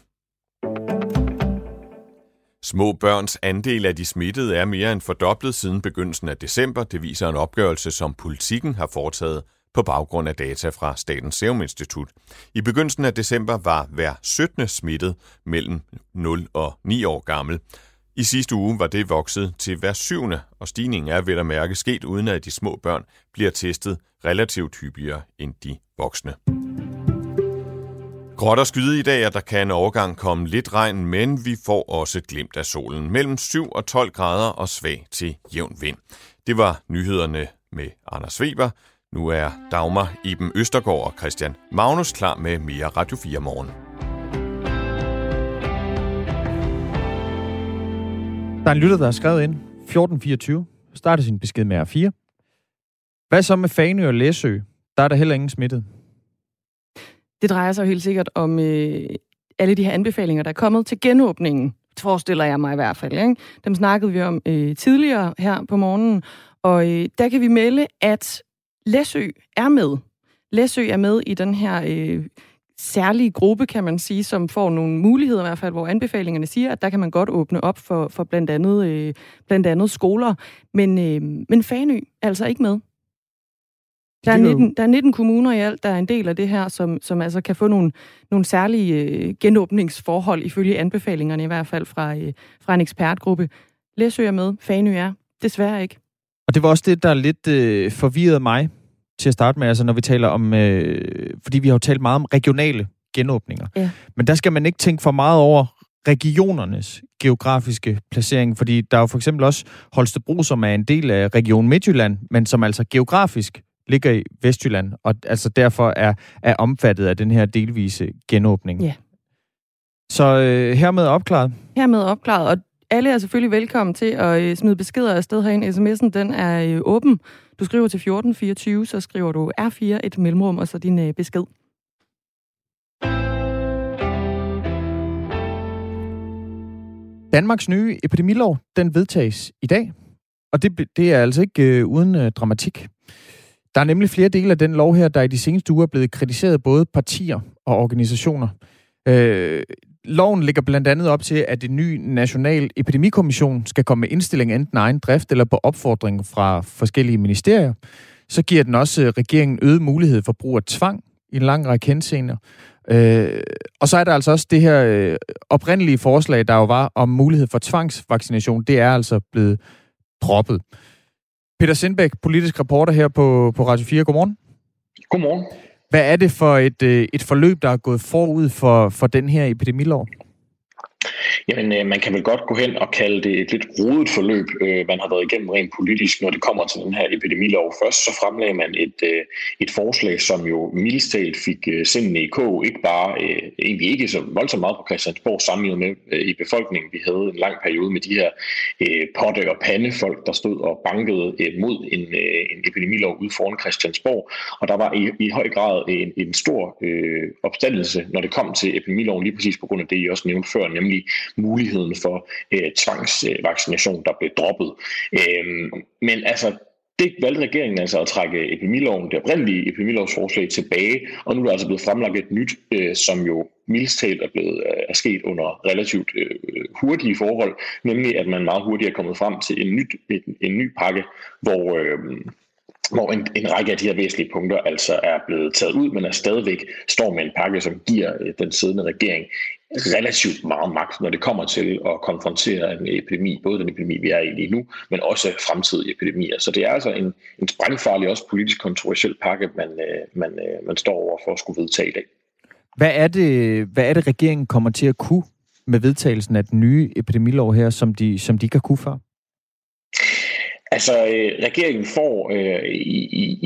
Speaker 6: Små børns andel af de smittede er mere end fordoblet siden begyndelsen af december. Det viser en opgørelse, som politikken har foretaget på baggrund af data fra Statens Serum Institut. I begyndelsen af december var hver 17. smittet mellem 0 og 9 år gammel. I sidste uge var det vokset til hver syvende, og stigningen er ved at mærke sket uden at de små børn bliver testet relativt hyppigere end de voksne. Gråt og skyde i dag, og der kan en overgang komme lidt regn, men vi får også glimt af solen. Mellem 7 og 12 grader og svag til jævn vind. Det var nyhederne med Anders Weber. Nu er Dagmar Iben Østergaard og Christian Magnus klar med mere Radio 4 morgen.
Speaker 2: Der er en lytter, der har skrevet ind. 1424. Starter sin besked med R4. Hvad så med Fanø og Læsø? Der er der heller ingen smittet.
Speaker 1: Det drejer sig jo helt sikkert om øh, alle de her anbefalinger, der er kommet til genåbningen. Forestiller jeg mig i hvert fald. Ikke? Dem snakkede vi om øh, tidligere her på morgenen. Og øh, der kan vi melde, at Læsø er med. Læsø er med i den her øh, særlige gruppe, kan man sige, som får nogle muligheder i hvert fald, hvor anbefalingerne siger, at der kan man godt åbne op for, for blandt, andet, øh, blandt andet skoler. Men, øh, men Fanø er altså ikke med. Der er, 19, der er 19 kommuner i alt, der er en del af det her, som, som altså kan få nogle, nogle særlige øh, genåbningsforhold, ifølge anbefalingerne i hvert fald fra, øh, fra en ekspertgruppe. Læsø er med, Fanø er desværre ikke.
Speaker 2: Og det var også det, der lidt øh, forvirrede mig til at starte med, altså når vi taler om, øh, fordi vi har jo talt meget om regionale genåbninger. Ja. Men der skal man ikke tænke for meget over regionernes geografiske placering, fordi der er jo for eksempel også Holstebro, som er en del af Region Midtjylland, men som altså geografisk ligger i Vestjylland, og altså derfor er, er omfattet af den her delvise genåbning.
Speaker 1: Ja.
Speaker 2: Så øh, hermed opklaret?
Speaker 1: Hermed opklaret, og alle er selvfølgelig velkommen til at øh, smide beskeder afsted herinde. SMS'en den er øh, åben. Du skriver til 1424, så skriver du R4, et mellemrum, og så din øh, besked.
Speaker 2: Danmarks nye epidemilov, den vedtages i dag. Og det, det er altså ikke øh, uden øh, dramatik. Der er nemlig flere dele af den lov her, der i de seneste uger er blevet kritiseret både partier og organisationer. Øh, loven ligger blandt andet op til, at en ny national epidemikommission skal komme med indstilling enten egen drift eller på opfordring fra forskellige ministerier. Så giver den også øh, regeringen øget mulighed for brug af tvang i en lang række henseender. Øh, og så er der altså også det her øh, oprindelige forslag, der jo var om mulighed for tvangsvaccination. Det er altså blevet droppet. Peter Sindbæk, politisk reporter her på, på Radio 4. Godmorgen.
Speaker 7: Godmorgen.
Speaker 2: Hvad er det for et, øh, et forløb, der er gået forud for, for den her epidemilov?
Speaker 7: Jamen, øh, man kan vel godt gå hen og kalde det et lidt rodet forløb, øh, man har været igennem rent politisk, når det kommer til den her epidemilov. Først så fremlagde man et, øh, et forslag, som jo mildest talt fik øh, sindene i kog, ikke bare øh, egentlig ikke så voldsomt meget på Christiansborg sammenlignet med øh, i befolkningen. Vi havde en lang periode med de her øh, potte og pandefolk, der stod og bankede øh, mod en, øh, en epidemilov ude foran Christiansborg, og der var i, i høj grad øh, en, en stor øh, opstandelse, når det kom til epidemiloven, lige præcis på grund af det, I også nævnte før, nemlig muligheden for øh, tvangsvaccination, der blev droppet. Øh, men altså, det valgte regeringen altså at trække epidemiloven, det oprindelige epidemilovsforslag tilbage, og nu er der altså blevet fremlagt et nyt, øh, som jo mildest talt er blevet øh, er sket under relativt øh, hurtige forhold, nemlig at man meget hurtigt er kommet frem til en, nyt, en, en ny pakke, hvor, øh, hvor en, en række af de her væsentlige punkter altså er blevet taget ud, men er stadigvæk står med en pakke, som giver øh, den siddende regering relativt meget magt, når det kommer til at konfrontere en epidemi, både den epidemi, vi er i lige nu, men også fremtidige epidemier. Så det er altså en, en sprængfarlig, også politisk kontroversiel pakke, man, øh, man, øh, man står over for at skulle vedtage i dag.
Speaker 2: Hvad er, det, hvad er det, regeringen kommer til at kunne med vedtagelsen af den nye epidemilov her, som de, som de ikke har kunne før?
Speaker 7: Altså, øh, regeringen får øh, i,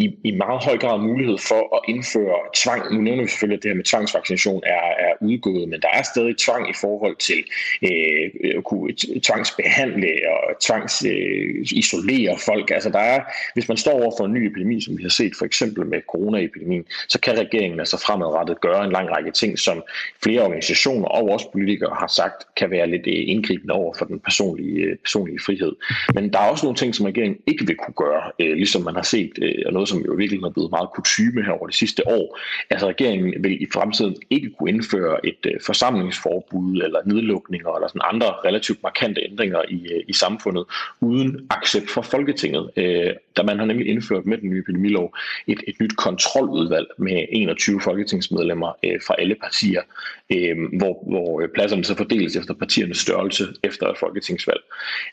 Speaker 7: i, i meget høj grad mulighed for at indføre tvang. Nu nævner vi selvfølgelig, at det her med tvangsvaccination er, er udgået, men der er stadig tvang i forhold til øh, at kunne tvangsbehandle og tvangsisolere øh, folk. Altså, der er, hvis man står over for en ny epidemi, som vi har set for eksempel med coronaepidemien, så kan regeringen altså fremadrettet gøre en lang række ting, som flere organisationer og også politikere har sagt, kan være lidt øh, indgribende over for den personlige, øh, personlige frihed. Men der er også nogle ting, som regeringen ikke vil kunne gøre, øh, ligesom man har set, øh, og noget som jo virkelig er blevet meget kutume her over de sidste år. Altså regeringen vil i fremtiden ikke kunne indføre et øh, forsamlingsforbud eller nedlukninger eller sådan andre relativt markante ændringer i, øh, i samfundet uden accept fra Folketinget. Øh, da man har nemlig indført med den nye epidemilov et, et nyt kontroludvalg med 21 folketingsmedlemmer øh, fra alle partier, øh, hvor, hvor øh, pladserne så fordeles efter partiernes størrelse efter et folketingsvalg.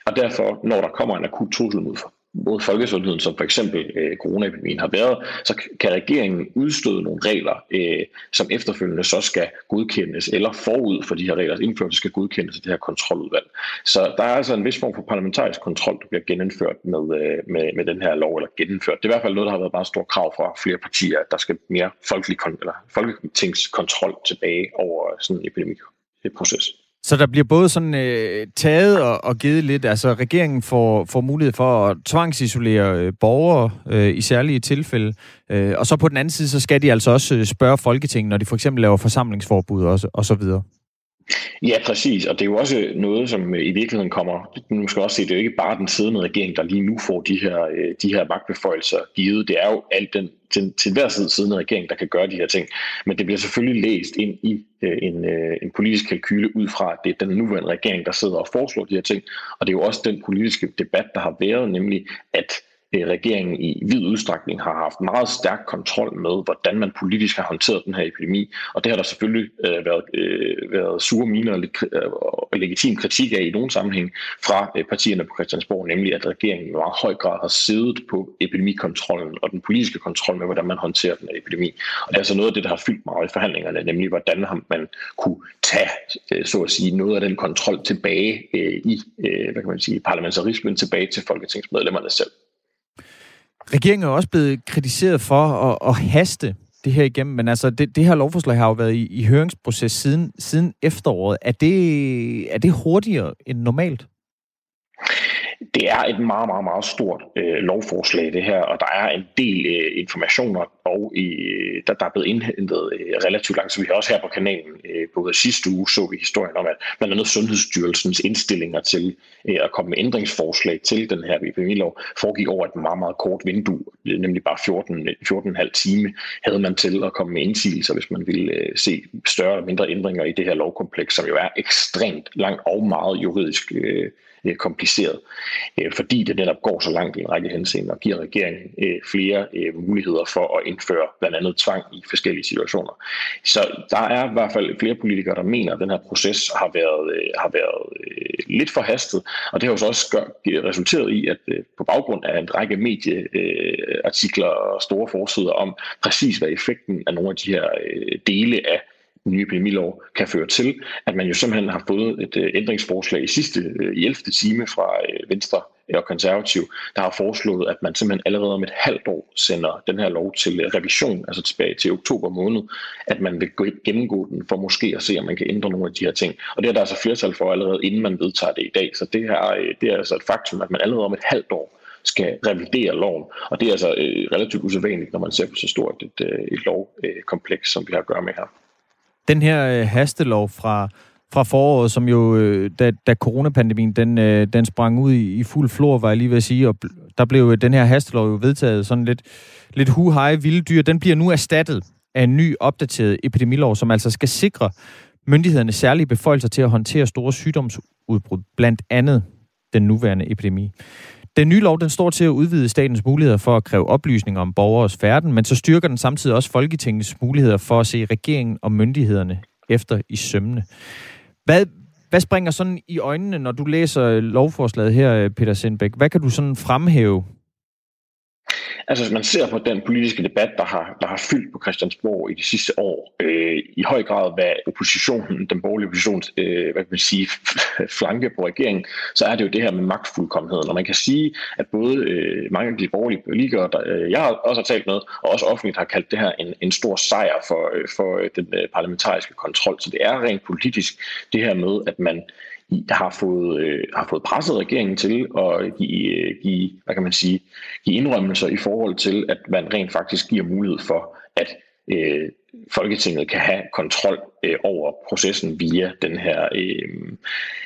Speaker 7: Og derfor, når der kommer en akut trussel mod mod folkesundheden, som for eksempel øh, coronaepidemien har været, så kan regeringen udstøde nogle regler, øh, som efterfølgende så skal godkendes, eller forud for de her regler altså indførelse skal godkendes af det her kontroludvalg. Så der er altså en vis form for parlamentarisk kontrol, der bliver genindført med, øh, med, med den her lov, eller genindført. Det er i hvert fald noget, der har været meget stort krav fra flere partier, at der skal mere folkelig eller folketingskontrol tilbage over sådan en epidemiproces.
Speaker 2: Så der bliver både sådan øh, taget og, og givet lidt, altså regeringen får, får mulighed for at tvangsisolere øh, borgere øh, i særlige tilfælde, øh, og så på den anden side, så skal de altså også øh, spørge Folketinget, når de for eksempel laver forsamlingsforbud og, og så videre.
Speaker 7: Ja, præcis. Og det er jo også noget, som øh, i virkeligheden kommer... Nu skal også se, det er jo ikke bare den siddende regering, der lige nu får de her, øh, de her magtbeføjelser givet. Det er jo alt den til, til hver side siddende regering, der kan gøre de her ting. Men det bliver selvfølgelig læst ind i øh, en, øh, en politisk kalkyle ud fra, at det er den nuværende regering, der sidder og foreslår de her ting. Og det er jo også den politiske debat, der har været, nemlig at regeringen i vid udstrækning har haft meget stærk kontrol med, hvordan man politisk har håndteret den her epidemi. Og det har der selvfølgelig øh, været, øh, været sure miner og, øh, og legitim kritik af i nogle sammenhæng fra øh, partierne på Christiansborg, nemlig at regeringen i meget høj grad har siddet på epidemikontrollen og den politiske kontrol med, hvordan man håndterer den her epidemi. Og det er altså noget af det, der har fyldt meget i forhandlingerne, nemlig hvordan man kunne tage, øh, så at sige, noget af den kontrol tilbage øh, i, øh, hvad kan man sige, parlamentarismen tilbage til folketingsmedlemmerne selv.
Speaker 2: Regeringen er også blevet kritiseret for at, at haste det her igennem, men altså det, det her lovforslag har jo været i, i høringsproces siden, siden efteråret. Er det, er det hurtigere end normalt?
Speaker 7: Det er et meget, meget, meget stort øh, lovforslag, det her, og der er en del øh, informationer, og i, øh, der, der er blevet indhentet øh, relativt langt. Så vi har også her på kanalen, øh, både sidste uge, så vi historien om, at blandt andet Sundhedsstyrelsens indstillinger til øh, at komme med ændringsforslag til den her epidemilov foregik over et meget, meget kort vindue, øh, nemlig bare 14, 14,5 øh, time havde man til at komme med indsigelser, hvis man ville øh, se større eller mindre ændringer i det her lovkompleks, som jo er ekstremt langt og meget juridisk øh, øh, kompliceret, øh, fordi det netop går så langt i en række henseender og giver regeringen øh, flere øh, muligheder for at indføre blandt andet tvang i forskellige situationer. Så der er i hvert fald flere politikere, der mener, at den her proces har været, øh, har været øh, lidt forhastet, og det har jo så også gør, resulteret i, at øh, på baggrund af en række medieartikler øh, og store forsider om præcis, hvad effekten af nogle af de her øh, dele af nye epidemilov kan føre til, at man jo simpelthen har fået et øh, ændringsforslag i sidste øh, i 11. time fra øh, Venstre og konservativ, der har foreslået, at man simpelthen allerede om et halvt år sender den her lov til revision, altså tilbage til oktober måned, at man vil gennemgå den for måske at se, om man kan ændre nogle af de her ting. Og det er der altså flertal for allerede, inden man vedtager det i dag. Så det, her, det er altså et faktum, at man allerede om et halvt år skal revidere loven. Og det er altså relativt usædvanligt, når man ser på så stort et, et lovkompleks, som vi har at gøre med her.
Speaker 2: Den her øh, hastelov fra, fra foråret, som jo, øh, da, da coronapandemien den, øh, den sprang ud i, i fuld flor, var jeg lige ved at sige, og der blev den her hastelov jo vedtaget sådan lidt, lidt hu-hej vilde dyr. Den bliver nu erstattet af en ny opdateret epidemilov, som altså skal sikre myndighederne særlige beføjelser til at håndtere store sygdomsudbrud, blandt andet den nuværende epidemi. Den nye lov den står til at udvide statens muligheder for at kræve oplysninger om borgeres færden, men så styrker den samtidig også Folketingets muligheder for at se regeringen og myndighederne efter i sømne. Hvad, hvad springer sådan i øjnene, når du læser lovforslaget her, Peter Sindbæk? Hvad kan du sådan fremhæve
Speaker 7: Altså hvis man ser på den politiske debat, der har, der har fyldt på Christiansborg i de sidste år, øh, i høj grad hvad oppositionen, den borgerlige oppositions, øh, hvad kan man sige, flanke på regeringen, så er det jo det her med magtfuldkommenheden. Og man kan sige, at både øh, mange af de borgerlige politikere, der øh, jeg også har talt med, og også offentligt har kaldt det her en, en stor sejr for, øh, for øh, den øh, parlamentariske kontrol. Så det er rent politisk det her med, at man har fået, øh, har fået presset regeringen til at give, øh, give, hvad kan man sige, give indrømmelser i forhold til, at man rent faktisk giver mulighed for, at øh, Folketinget kan have kontrol øh, over processen via den her, øh,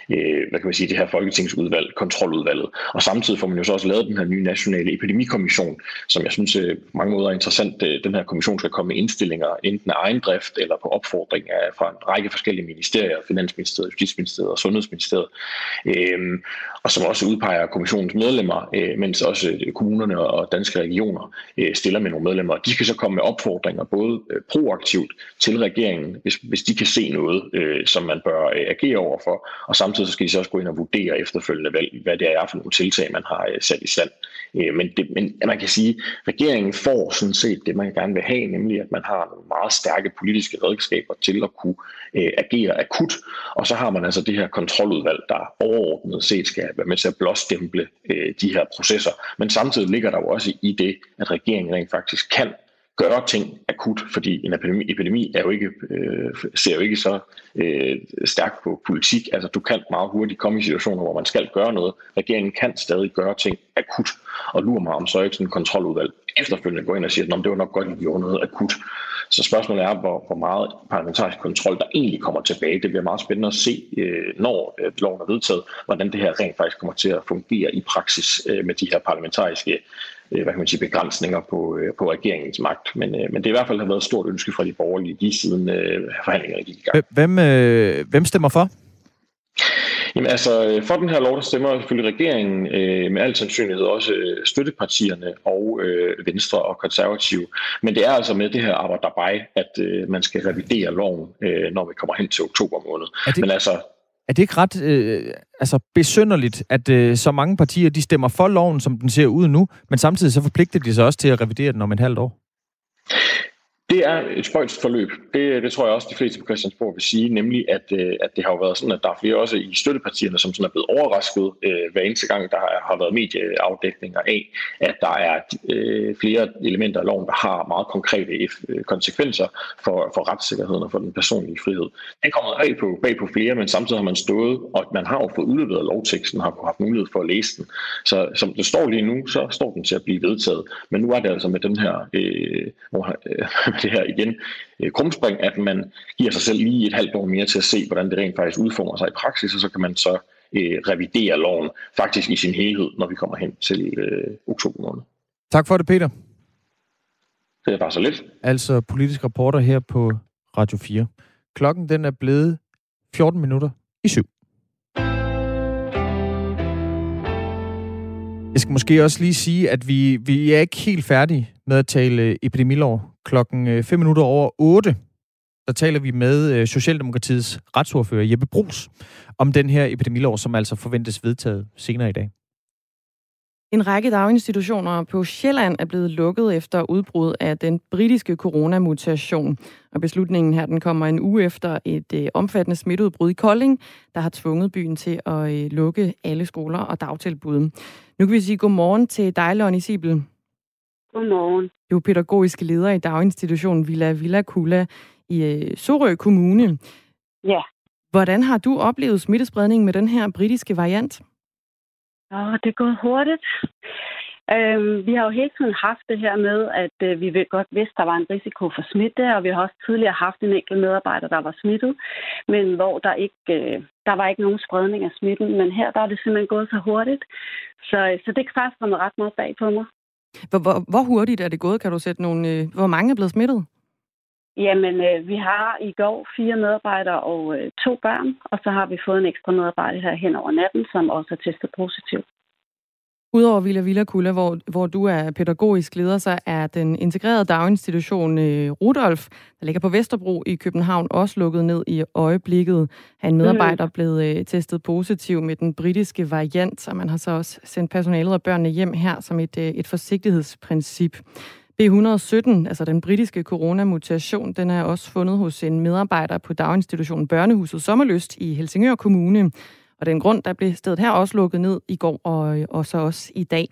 Speaker 7: øh, hvad kan man sige, det her folketingsudvalg, kontroludvalget. Og samtidig får man jo så også lavet den her nye nationale epidemikommission, som jeg synes øh, på mange måder er interessant. Øh, den her kommission skal komme med indstillinger, enten af egen drift eller på opfordring af, fra en række forskellige ministerier, Finansministeriet, Justitsministeriet og Sundhedsministeriet, øh, og som også udpeger kommissionens medlemmer, øh, mens også øh, kommunerne og danske regioner øh, stiller med nogle medlemmer. De skal så komme med opfordringer, både øh, proaktivt til regeringen, hvis, hvis de kan se noget, øh, som man bør øh, agere overfor, og samtidig så skal de så også gå ind og vurdere efterfølgende, hvad, hvad det er for nogle tiltag, man har øh, sat i stand. Øh, men, det, men man kan sige, at regeringen får sådan set det, man gerne vil have, nemlig at man har nogle meget stærke politiske redskaber til at kunne øh, agere akut, og så har man altså det her kontroludvalg, der overordnet set skal være med til at blåstemple øh, de her processer. Men samtidig ligger der jo også i det, at regeringen rent faktisk kan gøre ting akut, fordi en epidemi, epidemi er jo ikke, øh, ser jo ikke så øh, stærkt på politik. Altså du kan meget hurtigt komme i situationer, hvor man skal gøre noget. Regeringen kan stadig gøre ting akut, og lurer mig om så ikke sådan en kontroludvalg efterfølgende går ind og siger, at det var nok godt, at vi gjorde noget akut. Så spørgsmålet er, hvor, hvor meget parlamentarisk kontrol, der egentlig kommer tilbage. Det bliver meget spændende at se, øh, når øh, loven er vedtaget, hvordan det her rent faktisk kommer til at fungere i praksis øh, med de her parlamentariske hvad kan man sige, begrænsninger på, på regeringens magt. Men, men det er i hvert fald har været et stort ønske fra de borgerlige lige siden forhandlingerne gik i gang.
Speaker 2: Hvem, øh, hvem stemmer for?
Speaker 7: Jamen altså, øh, for den her lov, der stemmer selvfølgelig regeringen øh, med al sandsynlighed også øh, støttepartierne og øh, Venstre og Konservative. Men det er altså med det her arbejde at øh, man skal revidere loven, øh, når vi kommer hen til oktober måned.
Speaker 2: Det,
Speaker 7: Men
Speaker 2: altså, er det ikke ret øh, altså besynderligt, at øh, så mange partier de stemmer for loven, som den ser ud nu, men samtidig så forpligter de sig også til at revidere den om et halvt år?
Speaker 7: Det er et spøjst forløb. Det, det tror jeg også, de fleste på Christiansborg vil sige, nemlig at, øh, at det har jo været sådan, at der er flere også i støttepartierne, som sådan er blevet overrasket øh, hver eneste gang, der har været medieafdækninger af, at der er øh, flere elementer af loven, der har meget konkrete øh, konsekvenser for, for retssikkerheden og for den personlige frihed. Det kommer bag på, bag på flere, men samtidig har man stået, og man har jo fået udleveret lovteksten, har haft mulighed for at læse den. Så som det står lige nu, så står den til at blive vedtaget. Men nu er det altså med den her, øh, øh øh, det her igen øh, krumspring, at man giver sig selv lige et halvt år mere til at se, hvordan det rent faktisk udformer sig i praksis, og så kan man så øh, revidere loven faktisk i sin helhed, når vi kommer hen til øh, oktober måned.
Speaker 2: Tak for det, Peter.
Speaker 7: Det er bare så lidt.
Speaker 2: Altså politisk reporter her på Radio 4. Klokken den er blevet 14 minutter i syv. Jeg skal måske også lige sige, at vi, vi er ikke helt færdige med at tale øh, epidemilov. Klokken øh, 5 minutter over 8, der taler vi med øh, Socialdemokratiets retsordfører Jeppe Brugs om den her epidemilov, som altså forventes vedtaget senere i dag.
Speaker 1: En række daginstitutioner på Sjælland er blevet lukket efter udbrud af den britiske coronamutation. Og beslutningen her den kommer en uge efter et øh, omfattende smitteudbrud i Kolding, der har tvunget byen til at øh, lukke alle skoler og dagtilbud. Nu kan vi sige godmorgen til dig, Lonnie Sibel.
Speaker 8: Godmorgen.
Speaker 1: Du er pædagogisk leder i daginstitutionen Villa Villa Kula i øh, Sorø Kommune.
Speaker 8: Ja.
Speaker 1: Hvordan har du oplevet smittespredningen med den her britiske variant?
Speaker 8: Åh, det er gået hurtigt. Øhm, vi har jo hele tiden haft det her med, at øh, vi ved godt vidste, der var en risiko for smitte, og vi har også tidligere haft en enkelt medarbejder, der var smittet, men hvor der ikke, øh, der var ikke nogen spredning af smitten. Men her der er det simpelthen gået så hurtigt, så, så det er faktisk kommet ret meget bag på mig.
Speaker 1: Hvor, hvor, hvor hurtigt er det gået? Kan du sætte nogle... Øh, hvor mange er blevet smittet?
Speaker 8: Jamen, øh, vi har i går fire medarbejdere og øh, to børn, og så har vi fået en ekstra medarbejder her hen over natten, som også er testet positivt.
Speaker 1: Udover Villa Villa Kulla, hvor, hvor du er pædagogisk leder, så er den integrerede daginstitution øh, Rudolf, der ligger på Vesterbro i København, også lukket ned i øjeblikket. Han medarbejder mm. blevet øh, testet positiv med den britiske variant, og man har så også sendt personalet og børnene hjem her som et, øh, et forsigtighedsprincip. B117, altså den britiske coronamutation, den er også fundet hos en medarbejder på daginstitutionen Børnehuset Sommerlyst i Helsingør Kommune. Og den grund, der blev stedet her også lukket ned i går og, og så også i dag.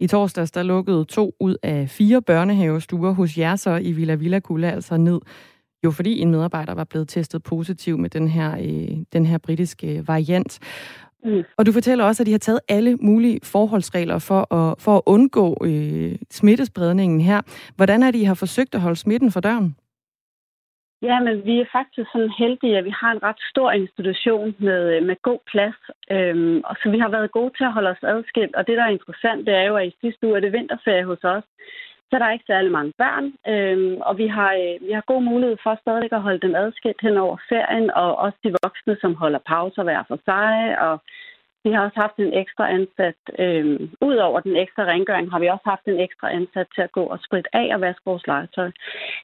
Speaker 1: I torsdags, der lukkede to ud af fire børnehavestuer hos jer så i Villa Villa Kulla altså ned. Jo, fordi en medarbejder var blevet testet positiv med den her, øh, den her britiske variant. Mm. Og du fortæller også, at de har taget alle mulige forholdsregler for at, for at undgå øh, smittespredningen her. Hvordan er de har forsøgt at holde smitten for døren?
Speaker 8: Ja, men vi er faktisk sådan heldige, at vi har en ret stor institution med, øh, med god plads. Øhm, og så vi har været gode til at holde os adskilt. Og det, der er interessant, det er jo, at i sidste uge er det vinterferie hos os. Så der er ikke særlig mange børn, øhm, og vi har, øh, vi har god mulighed for stadig at holde dem adskilt hen over ferien, og også de voksne, som holder pauser hver for sig, og vi har også haft en ekstra ansat, øh, ud over den ekstra rengøring, har vi også haft en ekstra ansat til at gå og spritte af og vaske vores legetøj.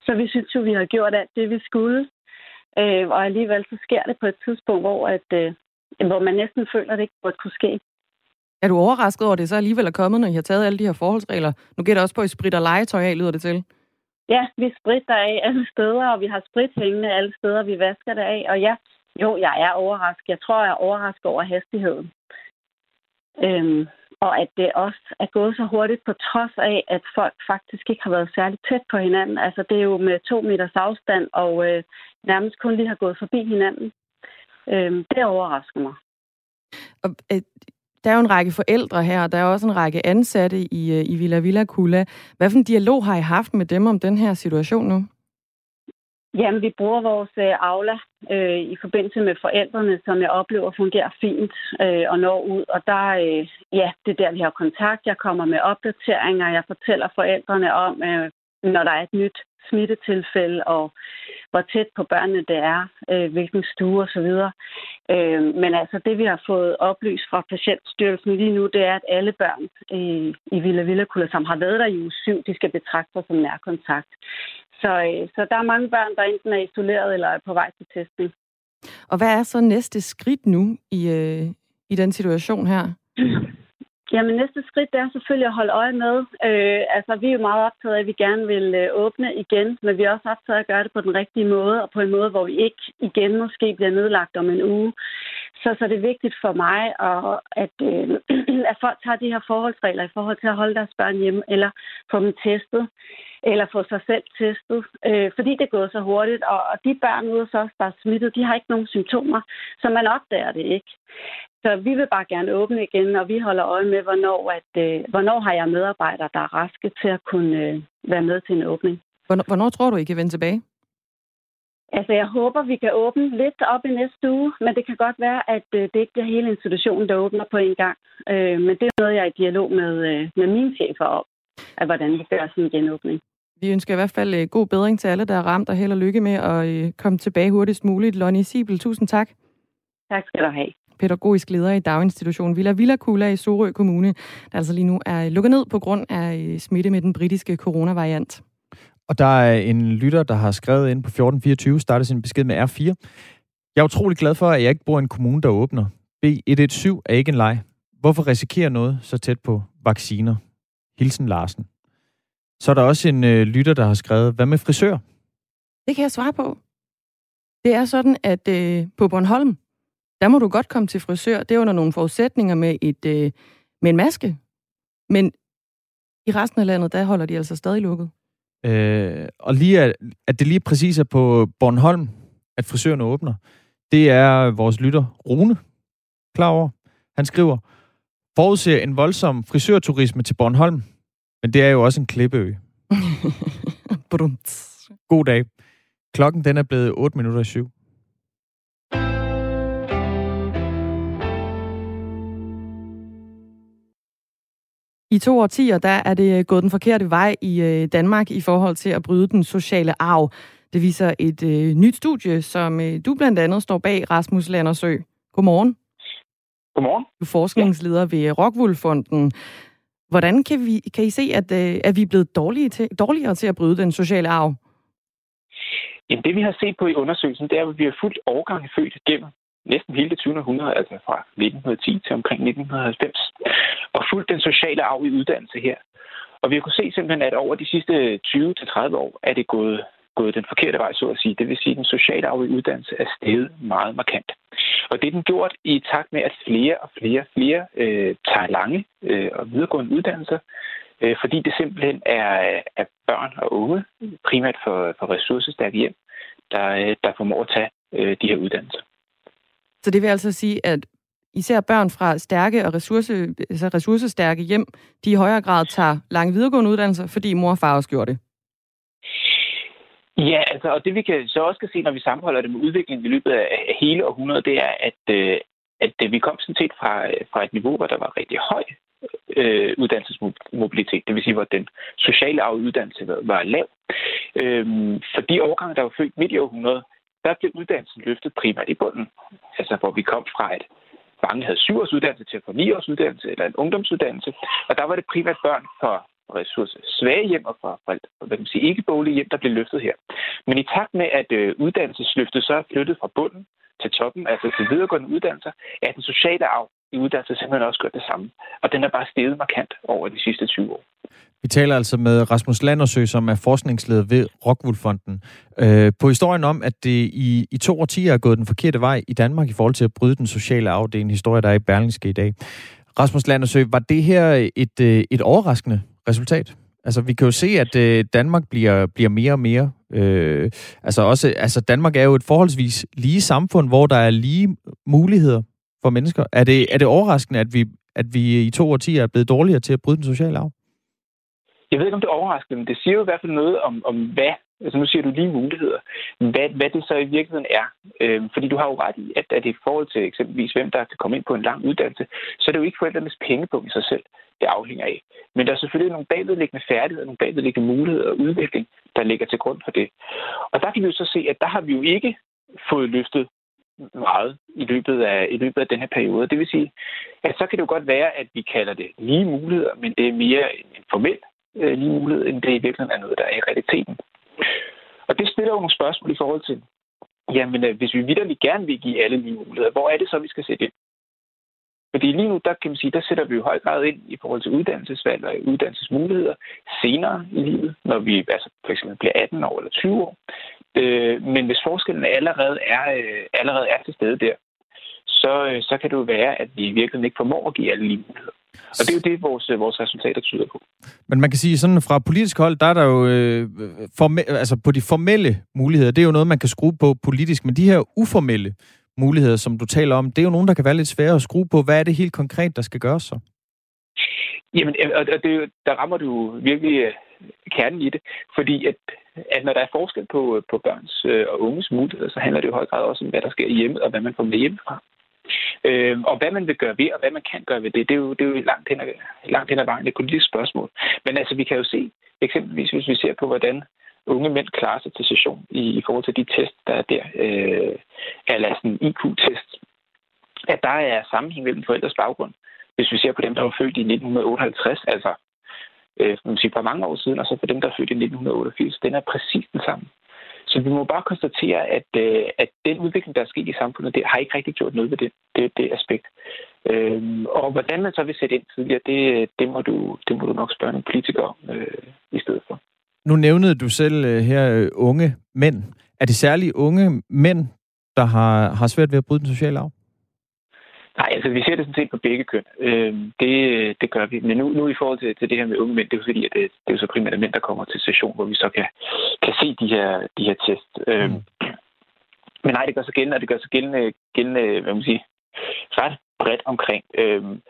Speaker 8: Så vi synes jo, vi har gjort alt det, vi skulle. Øh, og alligevel så sker det på et tidspunkt, hvor, at, øh, hvor man næsten føler, at det ikke burde kunne ske.
Speaker 1: Er du overrasket over, at det så alligevel er kommet, når I har taget alle de her forholdsregler? Nu gælder det også på, at I spritter legetøj af, lyder det til.
Speaker 8: Ja, vi spritter af alle steder, og vi har sprit hængende alle steder, vi vasker det af. Og ja, jo, jeg er overrasket. Jeg tror, jeg er overrasket over hastigheden. Øhm, og at det også er gået så hurtigt på trods af, at folk faktisk ikke har været særlig tæt på hinanden. Altså det er jo med to meters afstand og øh, nærmest kun lige har gået forbi hinanden. Øhm, det overrasker mig.
Speaker 1: Og, øh, der er jo en række forældre her, og der er også en række ansatte i, øh, i Villa Villa Kula. Hvad for en dialog har I haft med dem om den her situation nu?
Speaker 8: Jamen, vi bruger vores øh, Aula øh, i forbindelse med forældrene, som jeg oplever fungerer fint øh, og når ud. Og der, øh, ja, det er der, vi har kontakt. Jeg kommer med opdateringer. Jeg fortæller forældrene om, øh, når der er et nyt smittetilfælde, og hvor tæt på børnene det er, øh, hvilken stue osv. Øh, men altså det, vi har fået oplyst fra Patientstyrelsen lige nu, det er, at alle børn i, i Villa Villa som har været der i uge 7, de skal betragtes som nærkontakt. Så, øh, så der er mange børn, der enten er isoleret eller er på vej til testning.
Speaker 1: Og hvad er så næste skridt nu i, øh, i den situation her?
Speaker 8: Jamen næste skridt det er selvfølgelig at holde øje med. Øh, altså vi er jo meget optaget af, at vi gerne vil øh, åbne igen, men vi er også optaget af at gøre det på den rigtige måde, og på en måde, hvor vi ikke igen måske bliver nedlagt om en uge. Så, så det er vigtigt for mig, at, at, øh, at folk tager de her forholdsregler i forhold til at holde deres børn hjemme, eller få dem testet, eller få sig selv testet, øh, fordi det går så hurtigt. Og, og de børn ude hos os, der er smittet, de har ikke nogen symptomer, så man opdager det ikke. Så vi vil bare gerne åbne igen, og vi holder øje med, hvornår, at, øh, hvornår har jeg medarbejdere, der er raske til at kunne øh, være med til en åbning.
Speaker 1: Hvornår, hvornår tror du, I kan vende tilbage?
Speaker 8: Altså, jeg håber, vi kan åbne lidt op i næste uge, men det kan godt være, at øh, det ikke bliver hele institutionen, der åbner på en gang. Øh, men det er noget, jeg er i dialog med, øh, med mine chefer om, at hvordan vi gør sådan en genåbning.
Speaker 1: Vi ønsker i hvert fald god bedring til alle, der er ramt, og held og lykke med at komme tilbage hurtigst muligt. Lonnie Sibel, tusind tak.
Speaker 8: Tak skal du have.
Speaker 1: Pædagogisk leder i daginstitutionen Villa Villa Kula i Sorø Kommune, der altså lige nu er lukket ned på grund af smitte med den britiske coronavariant.
Speaker 2: Og der er en lytter, der har skrevet ind på 1424, startet sin besked med R4. Jeg er utrolig glad for, at jeg ikke bor i en kommune, der åbner. B117 er ikke en leg. Hvorfor risikere noget så tæt på vacciner? Hilsen Larsen. Så er der også en øh, lytter, der har skrevet, hvad med frisør?
Speaker 1: Det kan jeg svare på. Det er sådan, at øh, på Bornholm, der må du godt komme til frisør. Det er under nogle forudsætninger med, et, øh, med en maske. Men i resten af landet, der holder de altså stadig lukket.
Speaker 2: Øh, og lige at, at det lige præcis er på Bornholm, at frisørerne åbner, det er vores lytter Rune klar over. Han skriver, forudser en voldsom frisørturisme til Bornholm, men det er jo også en klippeø. God dag. Klokken den er blevet 8 minutter i syv.
Speaker 1: I to årtier, der er det gået den forkerte vej i øh, Danmark i forhold til at bryde den sociale arv. Det viser et øh, nyt studie, som øh, du blandt andet står bag, Rasmus Landersø. Godmorgen.
Speaker 9: Godmorgen.
Speaker 1: Du er forskningsleder ved Rockwool-fonden. Hvordan kan, vi, kan I se, at, øh, at vi er blevet dårlige til, dårligere til at bryde den sociale arv?
Speaker 9: Jamen, det vi har set på i undersøgelsen, det er, at vi har fuldt årgange født gennem næsten hele det 20. århundrede, altså fra 1910 til omkring 1990, og fulgt den sociale arv i uddannelse her. Og vi har kunnet se simpelthen, at over de sidste 20-30 år er det gået, gået den forkerte vej, så at sige. Det vil sige, at den sociale arv i uddannelse er steget meget markant. Og det er den gjort i takt med, at flere og flere flere øh, tager lange øh, og videregående uddannelser, øh, fordi det simpelthen er, er børn og unge, primært for, for ressourcestærke hjem, der, øh, der formår at tage øh, de her uddannelser.
Speaker 1: Så det vil altså sige, at især børn fra stærke og ressource, altså ressourcestærke hjem, de i højere grad tager lange videregående uddannelser, fordi mor og far også gjorde det?
Speaker 9: Ja, altså, og det vi kan så også kan se, når vi sammenholder det med udviklingen i løbet af hele århundredet, det er, at, øh, at øh, vi kom sådan set fra, øh, fra et niveau, hvor der var rigtig høj øh, uddannelsesmobilitet, det vil sige, hvor den sociale uddannelse var, var lav. Øhm, for de årgange, der var født midt i århundredet, der blev uddannelsen løftet primært i bunden. Altså, hvor vi kom fra et mange havde syv års uddannelse til at få ni års uddannelse eller en ungdomsuddannelse. Og der var det primært børn for ressourcesvage hjem og fra, hvad kan man sige, ikke bolige hjem, der blev løftet her. Men i takt med, at øh, uddannelsesløftet så er flyttet fra bunden til toppen, altså til videregående uddannelser, er den sociale arv i uddannelse simpelthen også gør det samme. Og den er bare steget markant over de sidste 20 år.
Speaker 2: Vi taler altså med Rasmus Landersø, som er forskningsleder ved Rockwool-fonden, øh, på historien om, at det i, i to årtier er gået den forkerte vej i Danmark i forhold til at bryde den sociale arv. Det er en historie, der er i Berlingske i dag. Rasmus Landersø, var det her et, øh, et overraskende resultat? Altså, vi kan jo se, at øh, Danmark bliver, bliver mere og mere... Øh, altså, også, altså, Danmark er jo et forholdsvis lige samfund, hvor der er lige muligheder for mennesker. Er det, er det overraskende, at vi, at vi i to årtier er blevet dårligere til at bryde den sociale arv?
Speaker 9: Jeg ved ikke, om det er overraskende, men det siger jo i hvert fald noget om, om hvad Altså nu siger du lige muligheder. Hvad, hvad det så i virkeligheden er. Øhm, fordi du har jo ret i, at, at i forhold til eksempelvis, hvem der kan komme ind på en lang uddannelse, så er det jo ikke forældrenes pengepunkt i sig selv, det afhænger af. Men der er selvfølgelig nogle bagvedliggende færdigheder, nogle bagvedliggende muligheder og udvikling, der ligger til grund for det. Og der kan vi jo så se, at der har vi jo ikke fået løftet meget i løbet af, i løbet af den her periode. Det vil sige, at så kan det jo godt være, at vi kalder det lige muligheder, men det er mere en formel øh, lige mulighed, end det i virkeligheden er noget, der er i realiteten. Og det stiller jo nogle spørgsmål i forhold til, jamen øh, hvis vi vidderligt gerne vil give alle lige muligheder, hvor er det så, vi skal sætte ind? Fordi lige nu, der kan man sige, der sætter vi jo høj grad ind i forhold til uddannelsesvalg og uddannelsesmuligheder senere i livet, når vi altså for eksempel bliver 18 år eller 20 år. Øh, men hvis forskellen allerede er, øh, allerede er til stede der, så, øh, så kan det jo være, at vi i virkeligheden ikke formår at give alle lige muligheder. Og det er jo det, vores, øh, vores resultater tyder på.
Speaker 2: Men man kan sige, sådan fra politisk hold, der er der jo øh, forme, altså på de formelle muligheder, det er jo noget, man kan skrue på politisk, men de her uformelle muligheder, som du taler om, det er jo nogen, der kan være lidt svære at skrue på. Hvad er det helt konkret, der skal gøres så?
Speaker 9: Jamen, og det, der rammer du virkelig øh, kernen i det, fordi at, at når der er forskel på, øh, på børns øh, og unges muligheder, så handler det jo i høj grad også om, hvad der sker hjemme, og hvad man får med hjemmefra. Øh, og hvad man vil gøre ved, og hvad man kan gøre ved det, det er jo, det er jo langt, hen ad, langt hen ad vejen et politisk spørgsmål. Men altså, vi kan jo se, eksempelvis hvis vi ser på, hvordan unge mænd klarer sig til session i, i forhold til de test, der er der, øh, eller sådan en IQ-test, at der er sammenhæng mellem forældres baggrund. Hvis vi ser på dem, der var født i 1958, altså øh, man sige, for mange år siden, og så for dem, der er født i 1988, den er præcis den samme. Så vi må bare konstatere, at, øh, at den udvikling, der er sket i samfundet, det har ikke rigtig gjort noget ved det, det, det aspekt. Øhm, og hvordan man så vil sætte ind tidligere, det, det, må, du, det må du nok spørge nogle politikere om øh, i stedet for.
Speaker 2: Nu nævnede du selv øh, her øh, unge mænd. Er det særligt unge mænd, der har, har svært ved at bryde den sociale arv?
Speaker 9: Nej, altså vi ser det sådan set på begge køn. Øh, det, det gør vi. Men nu, nu i forhold til, til det her med unge mænd, det er jo fordi, at det, det er jo så primært mænd, der kommer til session, hvor vi så kan, kan se de her, de her test. Øh, mm. Men nej, det gør sig gældende, og det gør sig gældende, gældende hvad man sige, ret bredt omkring. Øhm,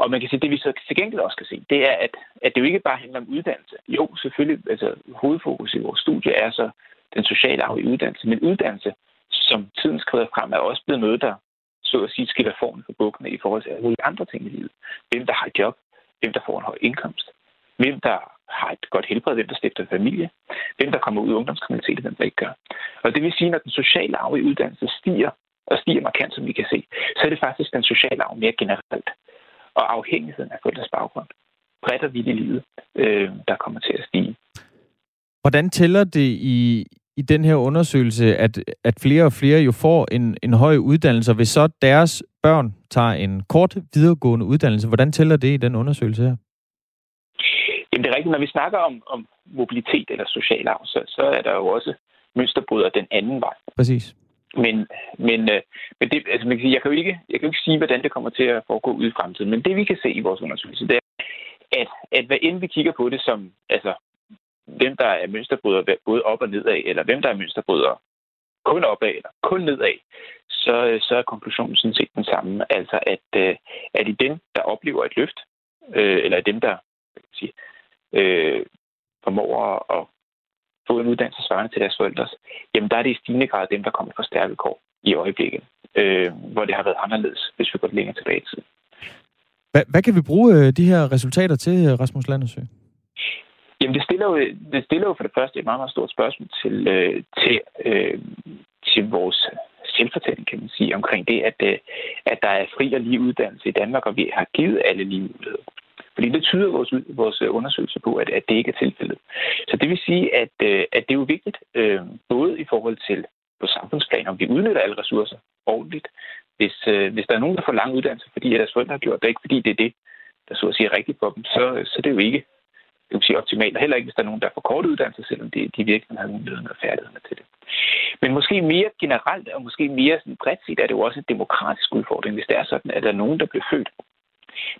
Speaker 9: og man kan sige, det vi så til gengæld også kan se, det er, at, at det jo ikke bare handler om uddannelse. Jo, selvfølgelig, altså hovedfokus i vores studie er så den sociale arv i uddannelse, men uddannelse, som tiden skrider frem, er også blevet noget, der så at sige, skiller formen for bukkene i forhold til alle mulige andre ting i livet. Hvem der har et job, hvem der får en høj indkomst, hvem der har et godt helbred, hvem der stifter familie, hvem der kommer ud af ungdomskriminalitet, hvem der ikke gør. Og det vil sige, når den sociale arv i uddannelse stiger, og stiger markant, som vi kan se, så er det faktisk den sociale arv mere generelt. Og afhængigheden af forældres baggrund, bredt og vidt i livet, øh, der kommer til at stige.
Speaker 2: Hvordan tæller det i, i den her undersøgelse, at, at flere og flere jo får en, en høj uddannelse, og hvis så deres børn tager en kort videregående uddannelse, hvordan tæller det i den undersøgelse her?
Speaker 9: Jamen det er rigtigt, når vi snakker om, om mobilitet eller social arv, så, så er der jo også mønsterbryder den anden vej.
Speaker 2: Præcis.
Speaker 9: Men, men, øh, men det, altså man kan sige, jeg, kan jo ikke, jeg kan jo ikke sige, hvordan det kommer til at foregå ud i fremtiden, men det vi kan se i vores undersøgelse, det er, at, at hvad end vi kigger på det som altså, hvem der er mønsterbryder både op og nedad, eller hvem der er mønsterbryder kun opad eller kun nedad, så, øh, så er konklusionen sådan set den samme. Altså, at, øh, at i dem, der oplever et løft, øh, eller dem, der kan sige, øh, formår at få en uddannelse svarende til deres forældres, jamen der er det i stigende grad dem, der kommer fra stærke kår i øjeblikket, øh, hvor det har været anderledes, hvis vi går længere tilbage i tiden.
Speaker 2: Hvad, hvad kan vi bruge øh, de her resultater til, Rasmus Landersø?
Speaker 9: Jamen, det stiller, jo, det stiller jo for det første et meget, meget stort spørgsmål til, øh, til, øh, til vores selvfortælling, kan man sige, omkring det, at, øh, at der er fri og lige uddannelse i Danmark, og vi har givet alle lige muligheder. Fordi det tyder vores, vores undersøgelse på, at, at det ikke er tilfældet. Så det vil sige, at, øh, at det er jo vigtigt, øh, både i forhold til på samfundsplan, om vi udnytter alle ressourcer ordentligt. Hvis, øh, hvis der er nogen, der får lang uddannelse, fordi at deres forældre har gjort det, ikke fordi det er det, der så at sige er rigtigt for dem, så, så det er jo ikke det vil sige optimalt, og heller ikke, hvis der er nogen, der får kort uddannelse, selvom de, de virkelig har mulighederne og færdighederne til det. Men måske mere generelt, og måske mere sådan bredt set, er det jo også en demokratisk udfordring, hvis det er sådan, at der er nogen, der bliver født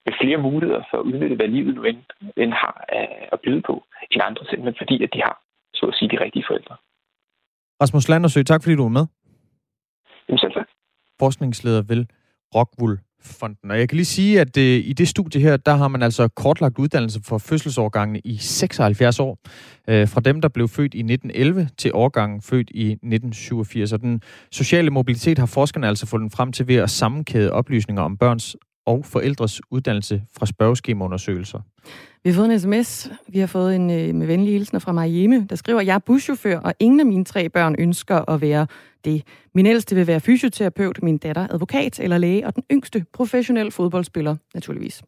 Speaker 9: med flere muligheder for at udnytte, hvad livet nu end, end har at byde på, end andre, simpelthen fordi, at de har, så at sige, de rigtige forældre.
Speaker 2: Rasmus Landersø, tak fordi du var med.
Speaker 9: Jamen selv tak.
Speaker 2: Forskningsleder ved Rockwool Fonden. Og jeg kan lige sige, at øh, i det studie her, der har man altså kortlagt uddannelse for fødselsårgangene i 76 år. Øh, fra dem, der blev født i 1911 til årgangen født i 1987. Og den sociale mobilitet har forskerne altså fundet frem til ved at sammenkæde oplysninger om børns og forældres uddannelse fra spørgeskemaundersøgelser.
Speaker 1: Vi har fået en sms. Vi har fået en øh, med venlige hilsner fra Marieme, der skriver, jeg er buschauffør, og ingen af mine tre børn ønsker at være det. Min ældste vil være fysioterapeut, min datter advokat eller læge, og den yngste professionel fodboldspiller, naturligvis.